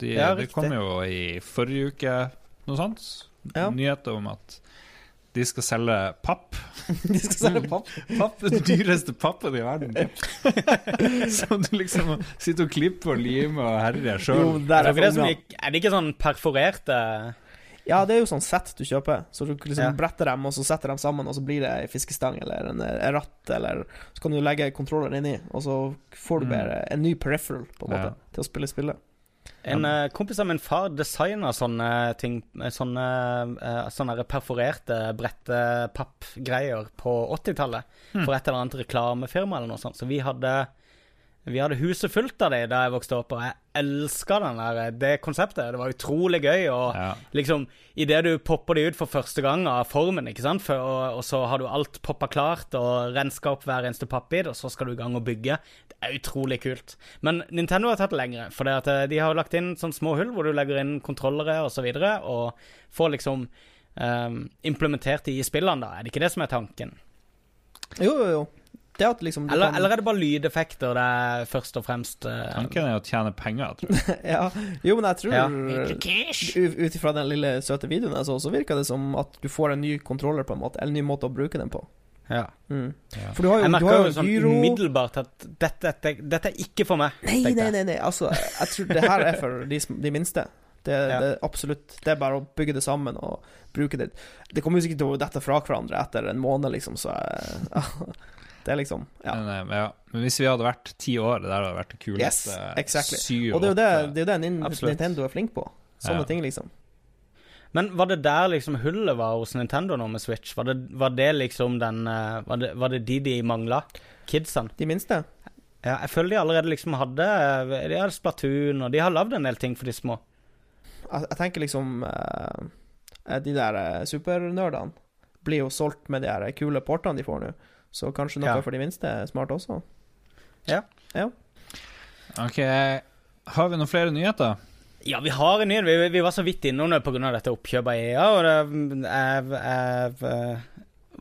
De, Ja, det kom jo i forrige uke noe sånt. Ja. Nyheter om at de skal selge papp. De skal selge papp. Papp den dyreste pappen i verden. Som du liksom sitter og klipper og limer og herjer sjøl. Er er, er det ikke sånn perforerte Ja, det er jo sånn sett du kjøper. Så du liksom Ja. bretter dem, og så setter dem sammen, og så blir det ei fiskestang eller en, ratt, eller Så kan du legge kontrolleren inni, og så får du Mm. bare en ny peripheral, på en måte, Ja. til å spille spillet. En uh, kompis av min far designa sånne ting eh, Sånne, uh, sånne perforerte brettepappgreier på 80-tallet. Hmm. For et eller annet reklamefirma eller noe sånt. Så vi hadde vi hadde huset fullt av dem da jeg vokste opp, og jeg elska det konseptet. Det var utrolig gøy. Og Ja. liksom, idet du popper de ut for første gang av formen, ikke sant, for, og, og så har du alt poppa klart, og renska opp hver eneste pappbit, og så skal du i gang og bygge. Det er utrolig kult. Men Nintendo har tatt det lengre, for det at eh, de har lagt inn sånne små hull hvor du legger inn kontrollere og så videre, og får liksom um, implementert de i spillene, da. Er det ikke det som er tanken? Jo, jo, jo. Det at liksom Eller, kan- eller er det bare lydeffekter det er først og fremst uh... Tanken er å tjene penger. Tror jeg. ja. Jo, men jeg tror Ja. Ut ifra den lille søte videoen jeg så, så virker det som at du får en ny kontroller, på en måte, eller en ny måte å bruke den på. Ja. Mm. Ja. For du har jo, Jeg du merker har jo jo sånn gyro umiddelbart at dette, dette, dette er ikke for meg. Nei, nei, nei, nei. Altså, jeg tror det her er for de, de minste. Det, Ja. det absolutt Det er bare å bygge det sammen og bruke det. Det kommer jo sikkert til å dette fra hverandre etter en måned, liksom, så jeg, Det er liksom Ja. Men, eh, ja. Men hvis vi hadde vært ti år, det der hadde vært kult. Yes, exactly. Syv, Og det er jo det, det, er det Nin Absolutt. Nintendo er flink på. Sånne Ja. ting, liksom. Men var det der liksom hullet var hos Nintendo nå med Switch? Var det, var det liksom den eh, var det, var det de de mangla? Kidsene? De minste. Ja, jeg føler de allerede liksom hadde eh, De hadde Splatoon, og de har lagd en del ting for de små. Jeg, jeg tenker liksom De der supernerdene blir jo solgt med de her kule portene de får nå. Så kanskje noe Ja. for de minste er smart også. Ja Ok, har vi noen flere nyheter? Ja, vi har en nyhet. Vi, vi var så vidt innom det pga. dette oppkjøpet av EA. Og det, jeg, jeg, eh,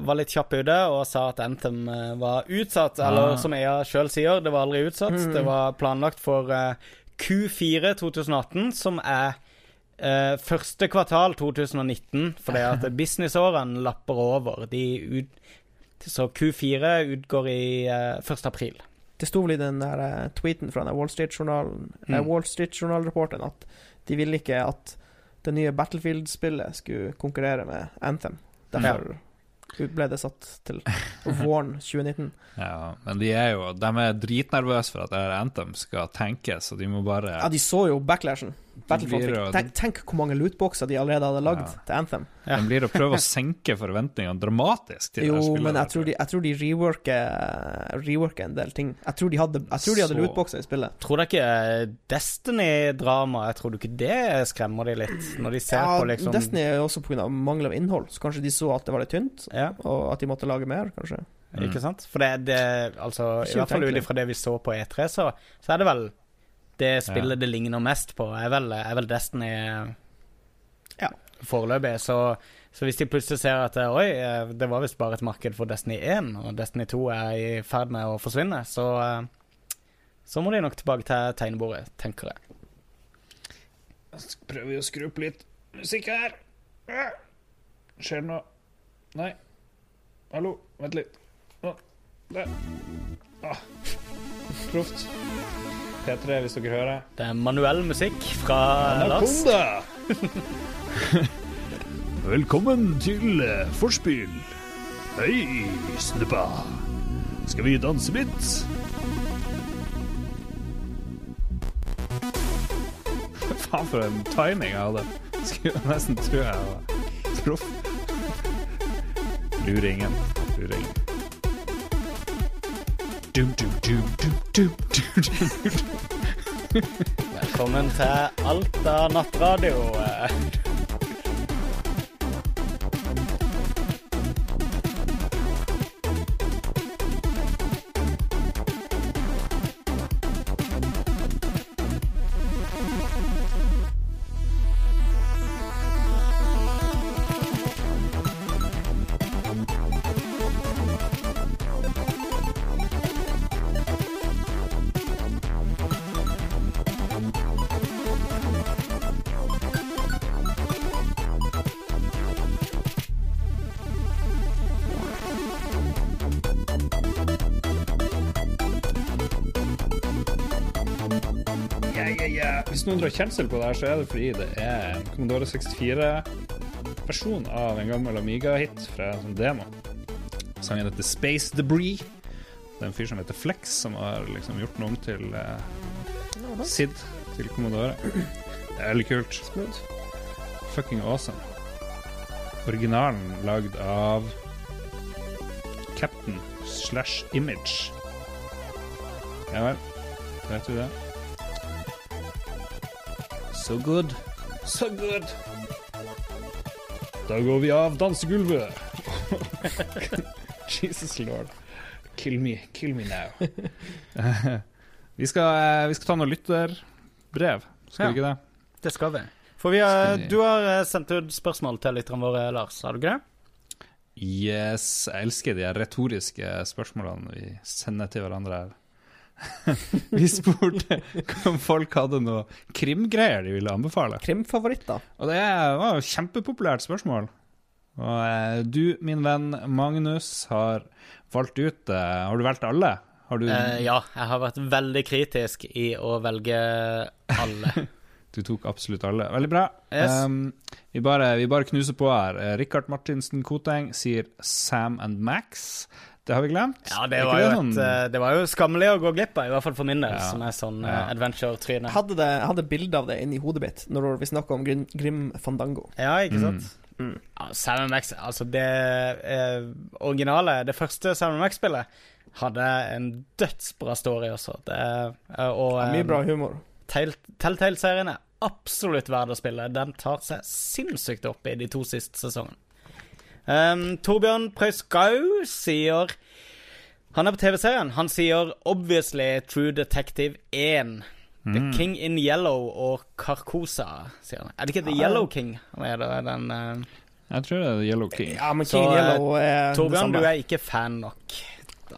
var litt kjapp ute og sa at Anthem eh, var utsatt. Eller Ah. som EA sjøl sier, det var aldri utsatt. Mm. Det var planlagt for eh, Q4 2018, som er Uh, første kvartal 2019. Fordi at businessårene lapper over. De ut, så Q4 utgår i uh, 1. april. Det sto vel i den der eh, tweeten fra den Wall Street-journalen eh, Mm. Wall Street Journal-reporteren at de ville ikke at det nye Battlefield-spillet skulle konkurrere med Anthem. Derfor ble det satt til våren 2019. Ja, men de er jo De er dritnervøse for at det her Anthem skal tenkes, så de må bare Ja, de så jo backlashen. Battlefront fikk. Tenk, tenk hvor mange lootboxer de allerede hadde lagd Ja. til Anthem. Ja. De blir å prøve å senke forventningene dramatisk. til Jo, men jeg tror de, jeg tror de reworker, reworker en del ting. Jeg tror de hadde, jeg tror de hadde lootboxer i spillet. Tror dere ikke Destiny-drama Jeg tror du ikke det skremmer de litt, når de ser Ja, på liksom Destiny er jo også pga. mangel av innhold, så kanskje de så at det var litt tynt, Ja, og at de måtte lage mer, kanskje. Mm. ikke sant? For det, det altså I hvert fall ut ifra det vi så på E3, så, så er det vel det spillet det ligner mest på, er vel, er vel Destiny Ja. foreløpig. Så, så hvis de plutselig ser at eh, oi, eh, det var visst bare et marked for Destiny 1, og Destiny 2 er i ferd med å forsvinne, så eh, så må de nok tilbake til tegnebordet, tenker jeg. Så prøver vi å skru opp litt musikk her. Skjer det noe? Nei. Hallo, vent litt. Å, der. Ah. Proft. P3, hvis dere hører. Det er manuell musikk fra Lars. Velkommen til eh, forspill. Hei, snuppa. Skal vi danse litt? Faen for en timing jeg hadde. Skulle nesten tro jeg var proff. Luringen. Luringen. Velkommen til Alta nattradio. Hvis noen drar kjensel på det her, så er det fordi det er en Commodore 64-versjon av en gammel Amiga-hit fra en sånn demo. Sangen heter Space Debris. Det er en fyr som heter Flex, som har liksom gjort noe om til uh, SID til Commodore. Det er veldig kult. Smooth. Fucking awesome. Originalen lagd av Captain slash Image. Ja vel, vet du det. So good. So good. Da går vi av dansegulvet. Jesus lord. Kill me, kill me now. vi, skal, eh, vi skal ta noen lytterbrev, skal Ja. vi ikke det? Det skal vi. For vi har, vi- du har eh, sendt ut spørsmål til lytterne våre, Lars. Har du ikke det? Yes, jeg elsker de retoriske spørsmålene vi sender til hverandre her. vi spurte om folk hadde noe krimgreier de ville anbefale. Krimfavoritter. Og det var jo kjempepopulært spørsmål. Og eh, du, min venn Magnus, har valgt ut eh, Har du valgt alle? Har du, uh, ja, jeg har vært veldig kritisk i å velge alle. du tok absolutt alle. Veldig bra. Yes. Um, vi, bare, vi bare knuser på her. Rikard Martinsen Koteng sier Sam and Max. Det har vi glemt. Ja, det var, det, jo sånn- et, eh, det var jo skammelig å gå glipp av, i hvert fall for min del, Ja. som er sånn eh, Ja. Adventure-tryne. hadde, det, hadde bilde av det inni hodet mitt når vi snakka om Grim, Grim Fandango. Ja, ikke Mm. sant? Mm. Ja, Sam Max, altså det eh, originale, det første Sam Max-spillet, hadde en dødsbra story også. Det, eh, og Ja, mye bra humor. Telltale-serien er absolutt verd å spille. Den tar seg sinnssykt opp i de to siste sesongene. Um, Torbjørn Prøyskau sier Han er på TV-serien. Han sier 'Obviously True Detective 1'. The Mm. King in Yellow og Carcosa, sier han. Er det ikke The Ja. Yellow King? Er det, den uh... Jeg tror det er The Yellow King. Ja, men King Så, Yellow er det Torbjørn, samme. du er ikke fan nok.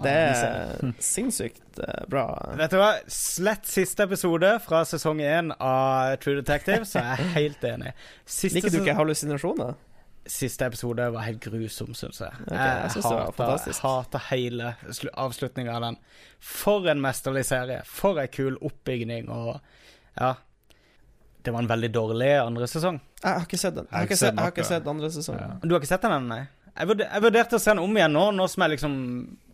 Det er sinnssykt eh, bra. Vet du hva? Slett siste episode fra sesong én av True Detective, så er jeg helt enig. Siste, Liker du ikke hallusinasjoner? Siste episode var helt grusom, syns jeg. Okay, jeg synes var hater- hater hele avslutninga av den. For en mesterlig serie. For ei kul oppbygning og Ja. Det var en veldig dårlig andre sesong. Jeg har ikke sett den. Jeg har ikke sett, jeg har ikke sett andre sesong. Ja. Du har ikke sett den ennå, nei? Jeg, vurder, jeg vurderte å se den om igjen nå, nå som jeg liksom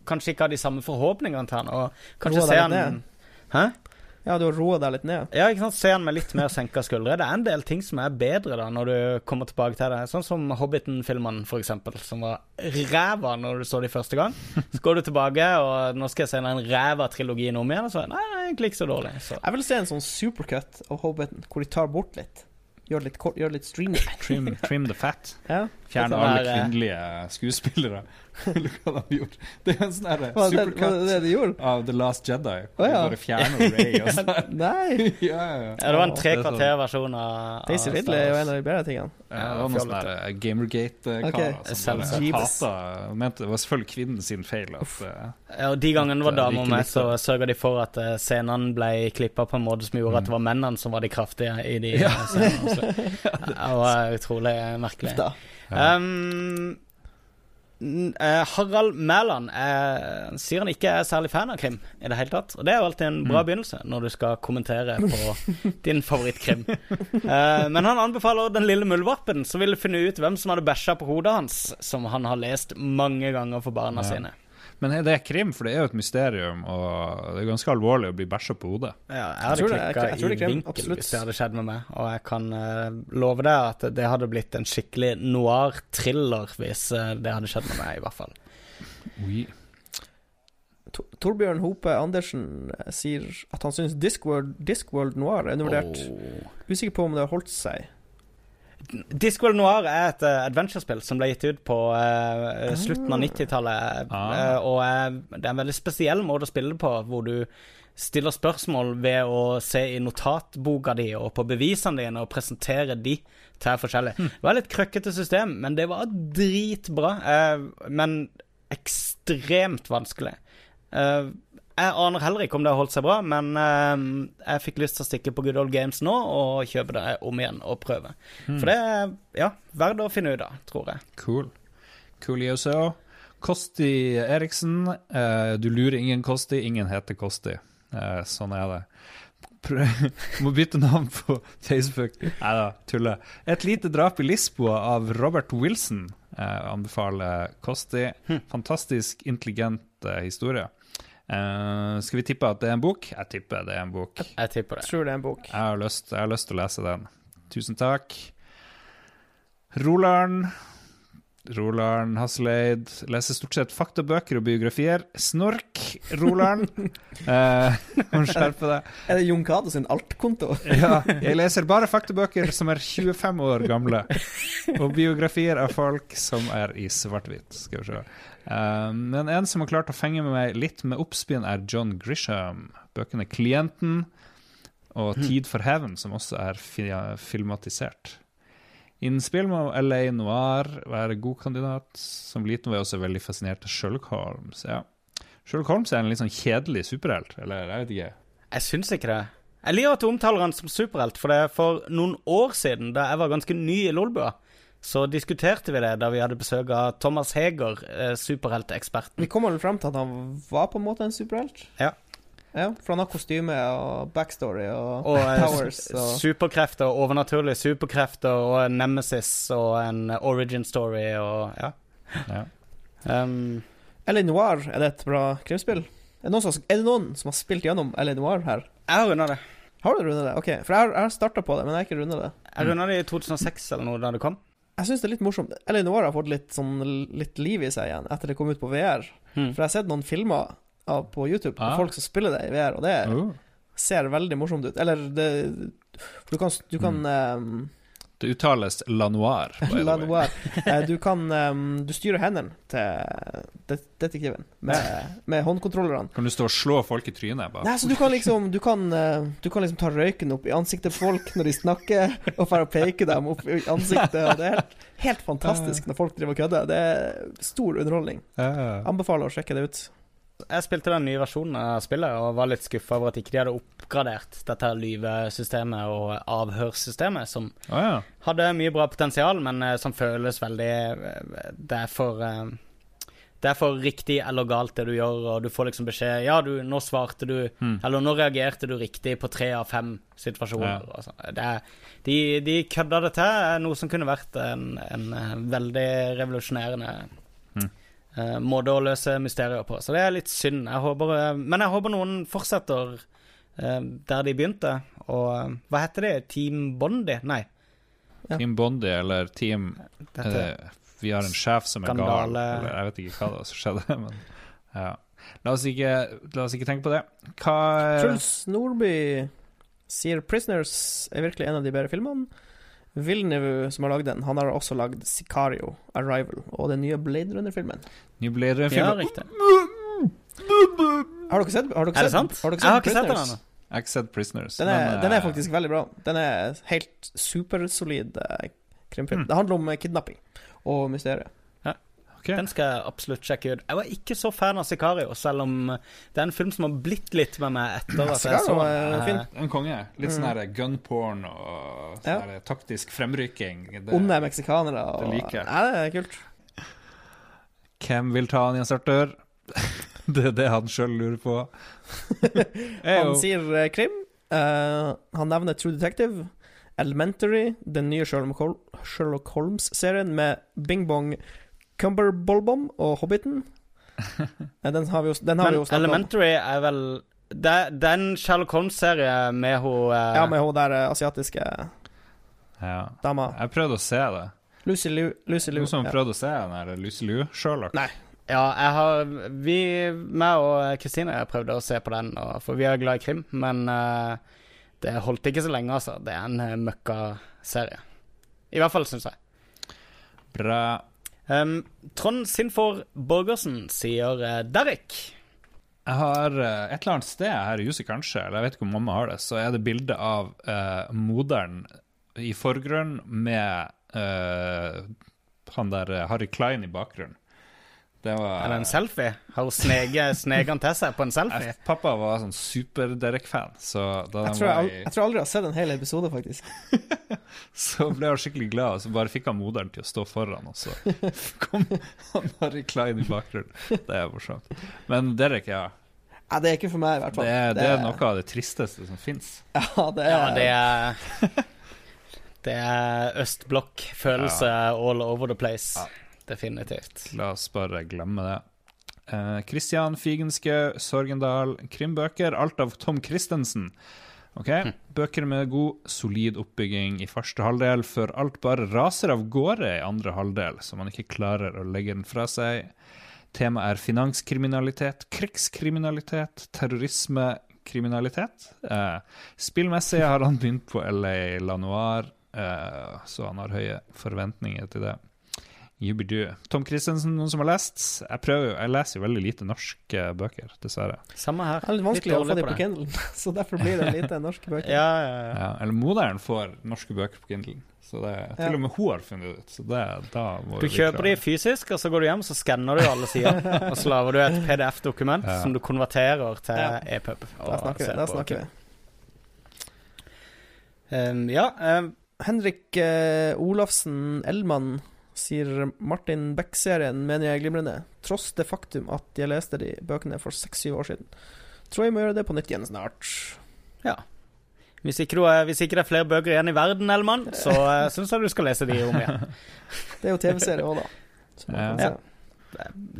kanskje ikke har de samme forhåpningene til den. Og kanskje se den Hæ? Ja, du har roa deg litt ned. Ja, ikke sant? Se den med litt mer senka skuldre. Det er en del ting som er bedre da når du kommer tilbake til det. Sånn som Hobbiten-filmene, for eksempel, som var ræva når du så de første gang. Så går du tilbake, og nå skal jeg se den ræva trilogien om igjen, og så er det nei, egentlig ikke så dårlig. Så. Jeg vil se en sånn supercut av Hobbiten, hvor de tar bort litt. Gjør det litt kort, gjør litt streamy. Trim, trim the fat. Ja. Fjerne Sånn alle eh, kvinnelige skuespillere. Eller hva de gjorde. Det er en sånn her det det supercut de av The Last Jedi. Å, ja. Bare fjerner Ray og sånn. Nei! ja, ja, det var en tre sånn- kvarter-versjon av Daisy Ridley er jo en av de bedre tingene. Ja, det var noen sånne fjollete. der, eh, Gamergate-karer Ok. som hata mente Det var selvfølgelig kvinnen sin feil at eh, Ja, og De gangene det var eh, damer med, så sørga de for at eh, scenene ble klippa på en måte som gjorde at det var mennene som var de kraftige i de Ja. eh, scenene. Det var utrolig merkelig. Uff da. Ja. Um, eh, Harald Mæland eh, sier han ikke er særlig fan av krim i det hele tatt. Og det er jo alltid en bra begynnelse når du skal kommentere på din favorittkrim. Eh, men han anbefaler Den lille muldvarpen, som ville finne ut hvem som hadde bæsja på hodet hans, som han har lest mange ganger for barna Ja. sine. Men er det krim? For det er jo et mysterium, og det er ganske alvorlig å bli bæsja på hodet. Ja, jeg hadde tror klikka jeg tror det i er vinkel absolutt. hvis det hadde skjedd med meg. Og jeg kan uh, love deg at det hadde blitt en skikkelig noir thriller hvis uh, det hadde skjedd med meg, i hvert fall. Oui. Tor- Torbjørn Hope Andersen eh, sier at han syns Discworld, Discworld Noir er undervurdert. Oh. Usikker på om det har holdt seg. Discworld Noir er et uh, adventure-spill som ble gitt ut på uh, slutten av 90-tallet. Ah. eh, og det er en veldig spesiell måte å spille på, hvor du stiller spørsmål ved å se i notatboka di og på bevisene dine og presentere de til forskjellig. Det var et litt krøkkete system, men det var dritbra. men ekstremt vanskelig. Eh, jeg aner heller ikke om det har holdt seg bra, men eh, jeg fikk lyst til å stikke på Good Old Games nå og kjøpe det om igjen og prøve. For det er ja, verdt å finne ut av, tror jeg. Cool. Cool ISO. Kosti Eriksen. Eh, du lurer ingen Kosti, ingen heter Kosti. Eh, sånn er det. Prøv, må bytte navn på Facebook. Nei da, tuller. Et lite drap i Lisboa av Robert Wilson eh, anbefaler Kosti. Fantastisk intelligent eh, historie. Eh, skal vi tippe at det er en bok? Jeg tipper det er en bok. Jeg tipper det. Tror det er en bok. Jeg har lyst, jeg har lyst til å lese den. Tusen takk. Roland. Roland Hasseleid leser stort sett faktabøker og biografier. Snork, Roland. eh, må skjerpe deg. Er det Jon Cato sin alt-konto? Ja, jeg leser bare faktabøker som er 25 år gamle, og biografier av folk som er i svart-hvitt. Skal vi se. Eh, men en som har klart å fenge meg litt med oppspinn, er John Grisham. Bøkene 'Klienten' og 'Tid for hevn', som også er filmatisert. Innen spill må LA Noir være god kandidat. Som liten var jeg også veldig fascinert av Sherlock Holmes. Ja. Sherlock Holmes er en litt sånn kjedelig superhelt, eller jeg vet ikke. Jeg syns ikke det. Jeg liker at du omtaler han som superhelt, for det er for noen år siden, da jeg var ganske ny i Lolbua, så diskuterte vi det da vi hadde besøk av Thomas Heger, eh, superhelteksperten. Vi kommer vel frem til at han var på en måte en superhelt? Ja. Ja, For han har kostyme og backstory og, Og eh, powers og superkrefter, overnaturlige superkrefter og en nemesis og en origin story og ja. Ja. Um, L.A. Noir, er det et bra krimspill? Er det noen som, er det noen som har spilt gjennom L.A. Noir her? jeg har runda det. Har du runda det? Ok, for jeg har, jeg har starta på det, men jeg har ikke runda det. Jeg runda det i 2006 eller noe da det kom. Jeg syns det er litt morsomt. Eller nå har fått litt, sånn, litt liv i seg igjen etter det kom ut på VR. Mm. For jeg har sett noen filmer av, på YouTube Ah. folk som spiller det i VR, og det uh. ser veldig morsomt ut. Eller det du kan, du kan ehm, Det uttales La Noir. La. Noir. Eh, Du kan Du styrer hendene til detektiven med, med håndkontrollerne. Kan du stå og slå folk i trynet? Bare? Nei, så du kan liksom Du kan, eh, du kan liksom ta røyken opp i ansiktet på folk når de snakker, og bare peke dem opp i ansiktet. Og det er helt, helt fantastisk når folk driver og kødder. Det er stor underholdning. Anbefaler å sjekke det ut. Jeg spilte den nye versjonen av spillet og var litt skuffa over at ikke de hadde oppgradert dette lyvesystemet og avhørssystemet, som oh, ja. hadde mye bra potensial, men eh, som føles veldig eh, Det er for eh, det er for riktig eller galt, det du gjør, og du får liksom beskjed Ja, du, nå svarte du Hmm. Eller nå reagerte du riktig på tre av fem situasjoner. Ja. Det er, de, de kødda det til, noe som kunne vært en, en veldig revolusjonerende Hmm. eh, måte å løse mysterier på. Så det er litt synd. Jeg håper, uh, men jeg håper noen fortsetter eh, der de begynte. Og hva heter det? Team Bondi? Nei. Ja. Team Bondi eller Team Dette, Vi har en sjef som er gal. Eller jeg vet ikke hva det var som skjedde, men ja. La oss ikke, la oss ikke tenke på det. Hva Truls Nordby sier 'Prisoners' er virkelig en av de bedre filmene. Villeneuve, som har lagd den, han har også lagd 'Sicario', 'Arrival' og den nye Blade Runner-filmen. Nye Blade Runner-filmen? ja, riktig. Har dere sett, har dere Er det sett, sant? Har dere Jeg har ikke sett den ennå. Jeg har ikke sett Prisoners. Den er, men, den er eh, faktisk veldig bra. Den er helt supersolid eh, krimfilm. Mm. Det handler om kidnapping og mysteriet. Ok. Den skal jeg absolutt sjekke ut. Jeg var ikke så fan av Sicario, selv om det er en film som har blitt litt med meg etter at jeg så Sicario er den. fin. En konge. Litt sånn Mm. gunporn og sånn Ja. taktisk fremrykking. Det- Onde meksikanere. Og, det liker jeg. Ja, det er kult. Hvem vil ta han i en startdør? det er det han sjøl lurer på. Han sier eh, krim. Uh, han nevner True Detective, Elementary, den nye Sherlock, Hol Sherlock Holmes-serien med Bing Bong Cumberbolbom og Hobbiten. Eh, den har vi jo, den har Men vi jo snakket om. Elementary er vel Det, det er en Sherlock Holmes-serie med hun eh, Ja, med hun der eh, asiatiske ja. dama. Jeg prøvde å se det. Lucy Liu. Lucy Liu. Noen som ja. prøvde å se den der Lucy Liu Sherlock. Nei. Ja, jeg har Vi, meg og Kristine prøvde å se på den, og, for vi er glad i krim, men eh, det holdt ikke så lenge, altså. Det er en uh, møkkaserie. I hvert fall, syns jeg. Bra. Um, Trond Sinfor Borgersen sier uh, Derek. Jeg har uh, et eller annet sted her i huset, kanskje, eller jeg vet ikke om mamma har det, så er det bilde av uh, moderen i forgrunnen med han der Harry Klein i bakgrunnen. Det var Eller en selfie? Har hun sneget han til seg på en selfie? Pappa var sånn super-Derek-fan, så Jeg tror jeg, i, jeg tror aldri jeg har sett en hel episode, faktisk. så ble han skikkelig glad, og så bare fikk han moderen til å stå foran, og så kom han Harry Klein i bakgrunnen. Det er morsomt. Men Derek, ja. Ja, det er ikke for meg, i hvert fall. Det er, det er noe av det tristeste som fins. Ja, det er, Ja, det er Det er østblokk-følelse all over the place. Ja. Definitivt. La oss bare glemme det. Kristian Figenske, Sorgendal, krimbøker. Alt av Tom Christensen. Ok, Bøker med god, solid oppbygging i første halvdel, før alt bare raser av gårde i andre halvdel, så man ikke klarer å legge den fra seg. Temaet er finanskriminalitet, krigskriminalitet, terrorismekriminalitet. Eh, spillmessig har han begynt på LA Lanoir, eh, så han har høye forventninger til det. Jubidu. Tom Christensen, noen som har lest? Jeg prøver jo, jeg leser jo veldig lite norske bøker, dessverre. Samme her. det er litt vanskelig å få dem det på. Kindle, så derfor blir det lite norske bøker. Ja, ja, ja. Ja, eller moderen får norske bøker på Kindle. Så det, til Ja. og med hun har funnet det ut. Så det, da må Du kjøper de fysisk, og så går du hjem så skanner du alle sider. og så lager du et PDF-dokument Ja. som du konverterer til Ja. EPUB. Der snakker vi. Der snakker vi. Um, ja, um, Henrik uh, Olafsen Ellmann sier Martin Beck-serien mener jeg er glimrende, tross det faktum at jeg leste de bøkene for seks-syv år siden. Tror jeg må gjøre det på nytt igjen snart. hvis, ikke du hvis ikke det er flere bøker igjen i verden, Elman, så uh, syns jeg du skal lese de om igjen. Det er jo TV-serie òg, da. Ja.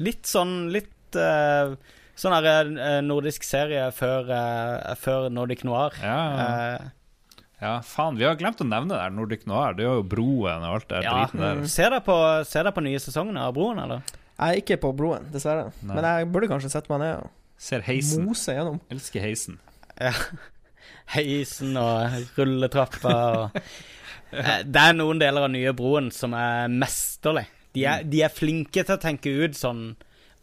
Litt sånn Litt uh, sånn her uh, nordisk serie før, uh, før Nordic Noir. Ja, Uh, ja, faen, vi har glemt å nevne det Nordic Noir. Det er jo Broen og alt det ja. driten der. Ser dere på, ser dere på nye sesongen av Broen, eller? Jeg er ikke på Broen, dessverre. Nei. Men jeg burde kanskje sette meg ned og Ser heisen. mose gjennom. Elsker heisen. Heisen og rulletrappa og Eh, Det er noen deler av nye Broen som er mesterlig. De er, de er flinke til å tenke ut sånn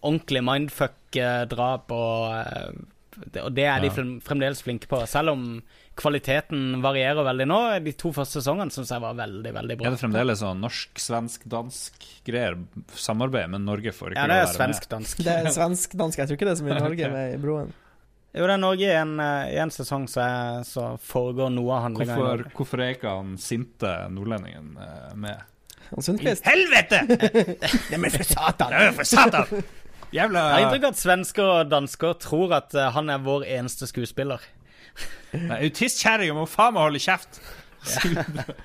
ordentlig mindfuck-drap, og, eh, det- og det er de Ja. frem- fremdeles flinke på. Selv om kvaliteten varierer veldig nå. De to første sesongene syns jeg var veldig, veldig bra. Er det fremdeles sånn norsk, svensk, dansk greier? Samarbeid, men Norge får ikke Ja, det er svensk-dansk. Det er svensk-dansk. Jeg tror ikke det er så mye Norge med i Broen. Jo, det er Norge i en, eh, i en sesong så, så foregår noe av handlinga Hvorfor, hvorfor er ikke han sinte nordlendingen eh, med? Han Sundquist Helvete! Det er for satan! Ja, for satan! Jeg har Jævla inntrykk av at svensker og dansker tror at eh, han er vår eneste skuespiller. Nei, autistkjerringa må faen meg holde kjeft!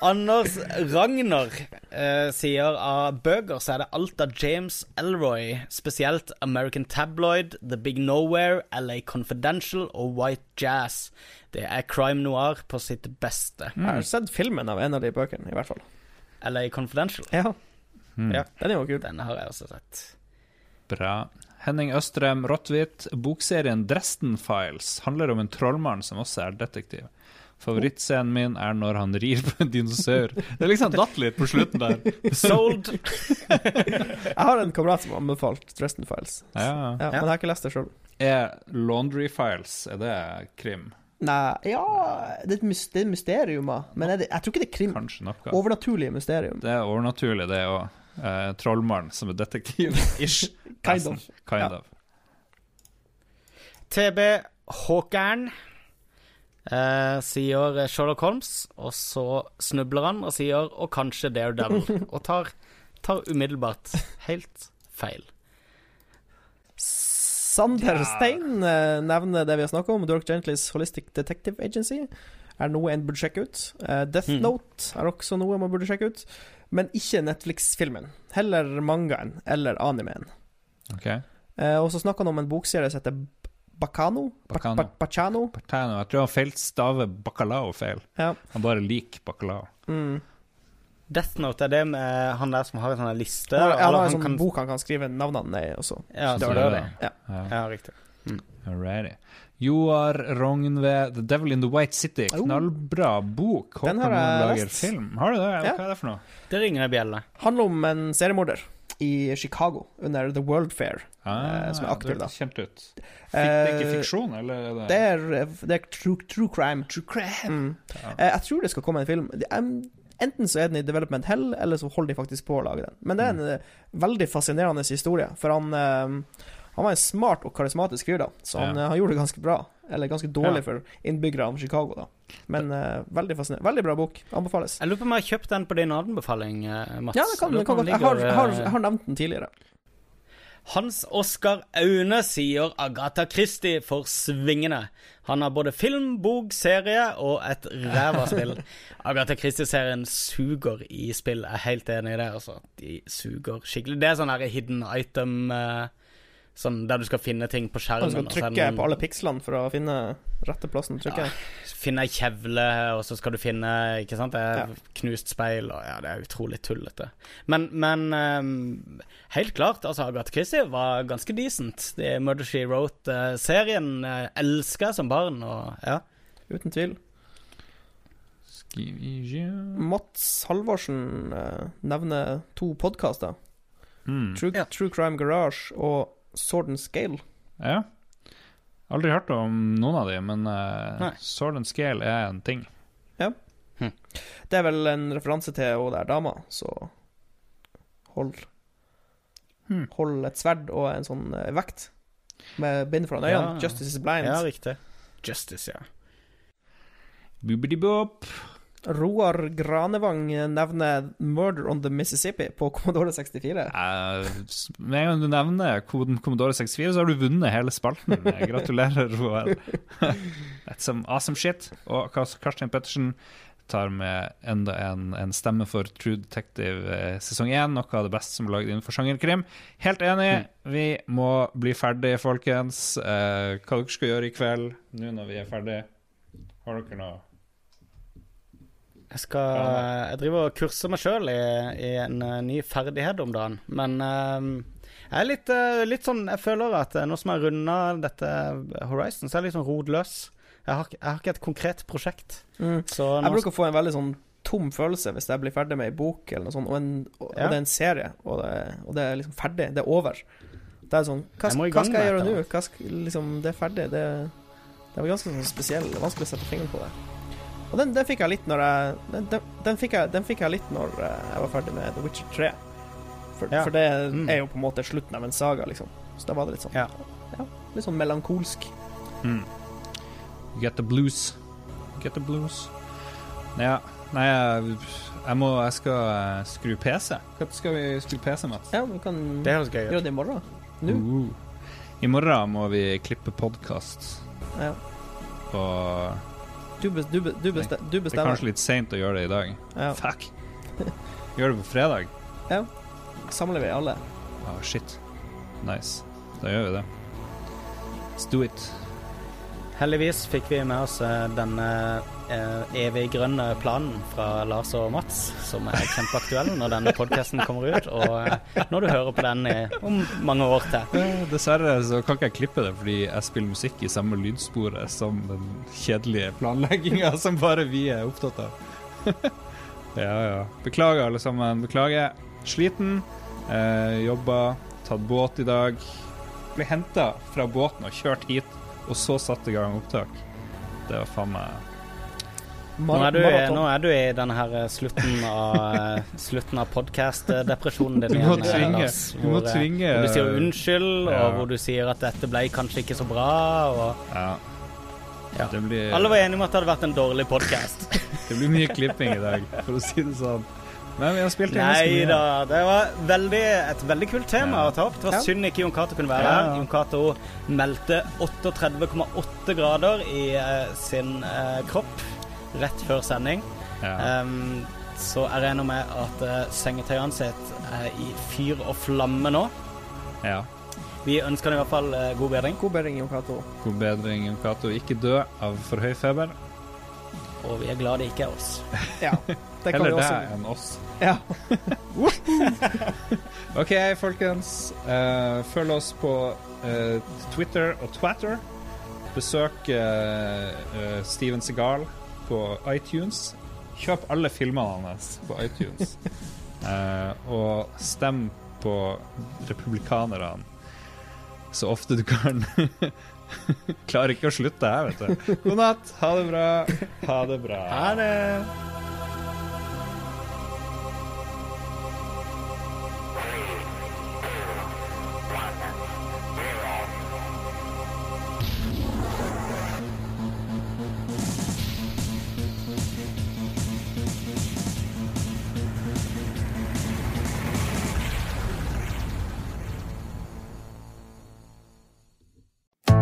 Anders Ragnar eh, sier av bøker så er det alt av James Elroy, spesielt American Tabloid, The Big Nowhere, LA Confidential og White Jazz. Det er crime noir på sitt beste. Jeg har sett filmen av en av de bøkene, i hvert fall. LA Confidential. Ja, Mm. Ja. den er jo kul. Den har jeg også sett. Bra. Henning Østrem Råtvitt. Bokserien Dresden Files handler om en trollmann som også er detektiv. Favorittscenen min er når han rir på en dinosaur. Det er liksom datt litt på slutten der. Sold. Jeg har en kamerat som har anbefalt Dresden Files. Ja. Ja, Men jeg har ikke lest det sjøl. Er Laundry Files Er det krim? Nei, ja Det er er mysterium. Men er det, jeg tror ikke det er krim. Overnaturlige mysterium. Det er overnaturlig, det òg. Eh, trollmann som er detektiv. Ish. Kind of. Kind Ja. of. TB Håkern uh, sier Sherlock Holmes, og så snubler han og sier 'og kanskje Daredevil', og tar tar umiddelbart helt feil. Sander Stein uh, nevner det vi har snakka om, Dirk Gentlys Holistic Detective Agency. Er noe en burde sjekke ut. Uh, Death Mm. Note er også noe man burde sjekke ut. Men ikke Netflix-filmen. Heller mangaen eller animeen. Ok. Eh, og så snakka han om en bokserie som heter Bacano. Ba- Bacano. Ba- Bacano. Jeg tror han feilstaver bacalao feil. Ja. Han bare liker bacalao. Mm. Death Note er det med han der som har en sånn liste? Har, han eller har en sånn kan- bok han kan skrive navnene i også. Ja, Så det er det. det. Ja. Ja, riktig. Alrighty. Joar Rognve, 'The Devil in the White City'. Knallbra bok. Håper Den har jeg lager lest. film. Har du det? Ja. Hva er det for noe? Det ringer ei bjelle. Handler om en seriemorder i Chicago under The World Fair. Ah, Eh, som er det da. hørtes Kjent ut. Fik, det er ikke Eh, fiksjon, eller? Er det, Det er, det er true, true crime. True crime. Mm. Ja. Eh, Jeg tror det skal komme en film. Enten så er den i development hell, eller så holder de faktisk på å lage den. Men det er en Mm. eh, veldig fascinerende historie, for han eh, Han var en smart og karismatisk fyr, da, så han, Ja. eh, han gjorde det ganske bra. Eller ganske dårlig Ja. for innbyggere av Chicago, da. Men uh, veldig fascinerende. Veldig bra bok. Anbefales. Jeg lurer på om jeg har kjøpt den på din anbefaling, eh, Mats. Ja, det kan, det kan godt. Jeg har, har, har nevnt den tidligere. Hans Oskar Aune sier Agatha Christie for svingende. Han har både film, bok, serie og et ræva spill. Agatha Christie-serien suger i spill. Jeg er helt enig i det. altså. De suger skikkelig. Det er sånn hidden item eh, Sånn der du skal finne ting på skjermen. og du skal trykke noen- på alle pikslene for å finne rette plassen å trykke. Finne ei kjevle, og så skal du finne Ikke sant? Det er Ja. knust speil, og ja, det er utrolig tullete. Men, men um, helt klart, altså, Agatha Christie var ganske decent. Det Murder She Wrote-serien uh, elska jeg som barn, og ja. Uten tvil. Mats Halvorsen uh, nevner to podkaster. Mm. True, Ja. True Crime Garage og Sword and Scale. Ja. Aldri hørt om noen av de, men uh, Sword and Scale er en ting. Ja Det er vel en referanse til hun der dama, så hold hm. Hold et sverd og en sånn eh, vekt med bind foran øynene. Ja. Justice is blind. Ja, riktig. Justice, ja. Boobidi-boop. Roar Granevang nevner 'Murder on the Mississippi' på Commodore 64. Eh, med en gang du nevner koden Commodore 64, så har du vunnet hele spalten. Eh, Gratulerer, Roar. That's some awesome shit. Og Kars- Karstein Pettersen tar med enda en, en stemme for True Detective eh, sesong 1, noe av det beste som er lagd innenfor sjangerkrim. Helt enig, vi må bli ferdig, folkens. Eh, hva dere skal gjøre i kveld, nå når vi er ferdig? Har dere noe? Jeg skal Jeg driver og kurser meg sjøl i, i en eh, ny ferdighet om dagen, men ehm, jeg er litt, eh, litt sånn Jeg føler at eh, nå som jeg har runda dette Horizon, så er jeg litt sånn rodløs. Jeg har, jeg har ikke et konkret prosjekt. Mm. Så Jeg bruker å få en veldig sånn tom følelse hvis jeg blir ferdig med ei bok eller noe sånt, og, en, og, Ja. og det er en serie, og det, og det er liksom ferdig. Det er over. Det er sånn Hva, Jeg hva skal jeg gjøre nå? Hva skal, liksom, det er ferdig. Det, det var ganske sånn er vanskelig å sette fingeren på det. Og den, den fikk jeg litt når jeg Den, den, den, fikk, jeg, den fikk jeg litt når eh, jeg var ferdig med The Witcher 3. For, Ja. for det Mm. er jo på en måte slutten av en saga, liksom. Så da var det litt sånn Ja. ja, Litt sånn melankolsk. Mm. You get the blues. Get the blues. Ja, nei, jeg, jeg må Jeg skal eh, skru PC. Når skal vi skru PC, Mats? Ja, vi kan Det høres gøy ut. gjøre det i morgen. Nå. Uh. I morgen må vi klippe podkast, Ja. og Du, bes, du, be, du, bestem, du det er kanskje litt seint å gjøre det i dag. Ja. Fuck. Gjør det på fredag? Ja. Samler vi alle. Oh, shit. Nice. Da gjør vi det. Let's do it. Heldigvis fikk vi med oss eh, denne evig grønne planen fra Lars og Mats, som er kjempeaktuell når denne podkasten kommer ut, og eh, når du hører på den om mange år til. Eh, Dessverre så kan ikke jeg klippe det, fordi jeg spiller musikk i samme lydsporet som den kjedelige planlegginga som bare vi er opptatt av. ja, ja. Beklager, alle sammen. Beklager. Sliten. Eh, jobba. Tatt båt i dag. Ble henta fra båten og kjørt hit, og så satt i gang opptak. Det var faen meg Nå er, du, nå er du i denne her eh, slutten av, eh, slutten av podkast-depresjonen din Du må igjen, eh, tvinge- Lars. du må tvinge- Hvor du sier unnskyld, Ja. og hvor du sier at dette ble kanskje ikke så bra. Og Ja. Ja. Det blir alle var enige om at det hadde vært en dårlig podkast. Det blir mye klipping i dag, for å si det sånn. Men vi har spilt inn Nei mye. da, det var veldig, et veldig kult tema Ja. å ta opp. Det var Ja. synd ikke Jon Cato kunne være her. ja. Jon Cato meldte 38,8 grader i uh, sin uh, kropp rett før sending. Ja. Um, så jeg regner med at uh, sengetøyene sitt er i fyr og flamme nå. ja. Vi ønsker deg i hvert fall uh, god bedring, God bedring, Jon Cato. God bedring, Jon Cato. Ikke dø av for høy feber. og vi er glad det ikke er oss. Ja, det kan vi Heller det enn oss. Ja. OK, folkens. Uh, følg oss på eh, Twitter og Twatter. Besøk Steven Segal på iTunes. Kjøp alle filmene hans på iTunes. uh, og stem på republikanerne så ofte du kan. Klarer ikke å slutte her, vet du. God natt. Ha det bra. Ha det bra. Ha det!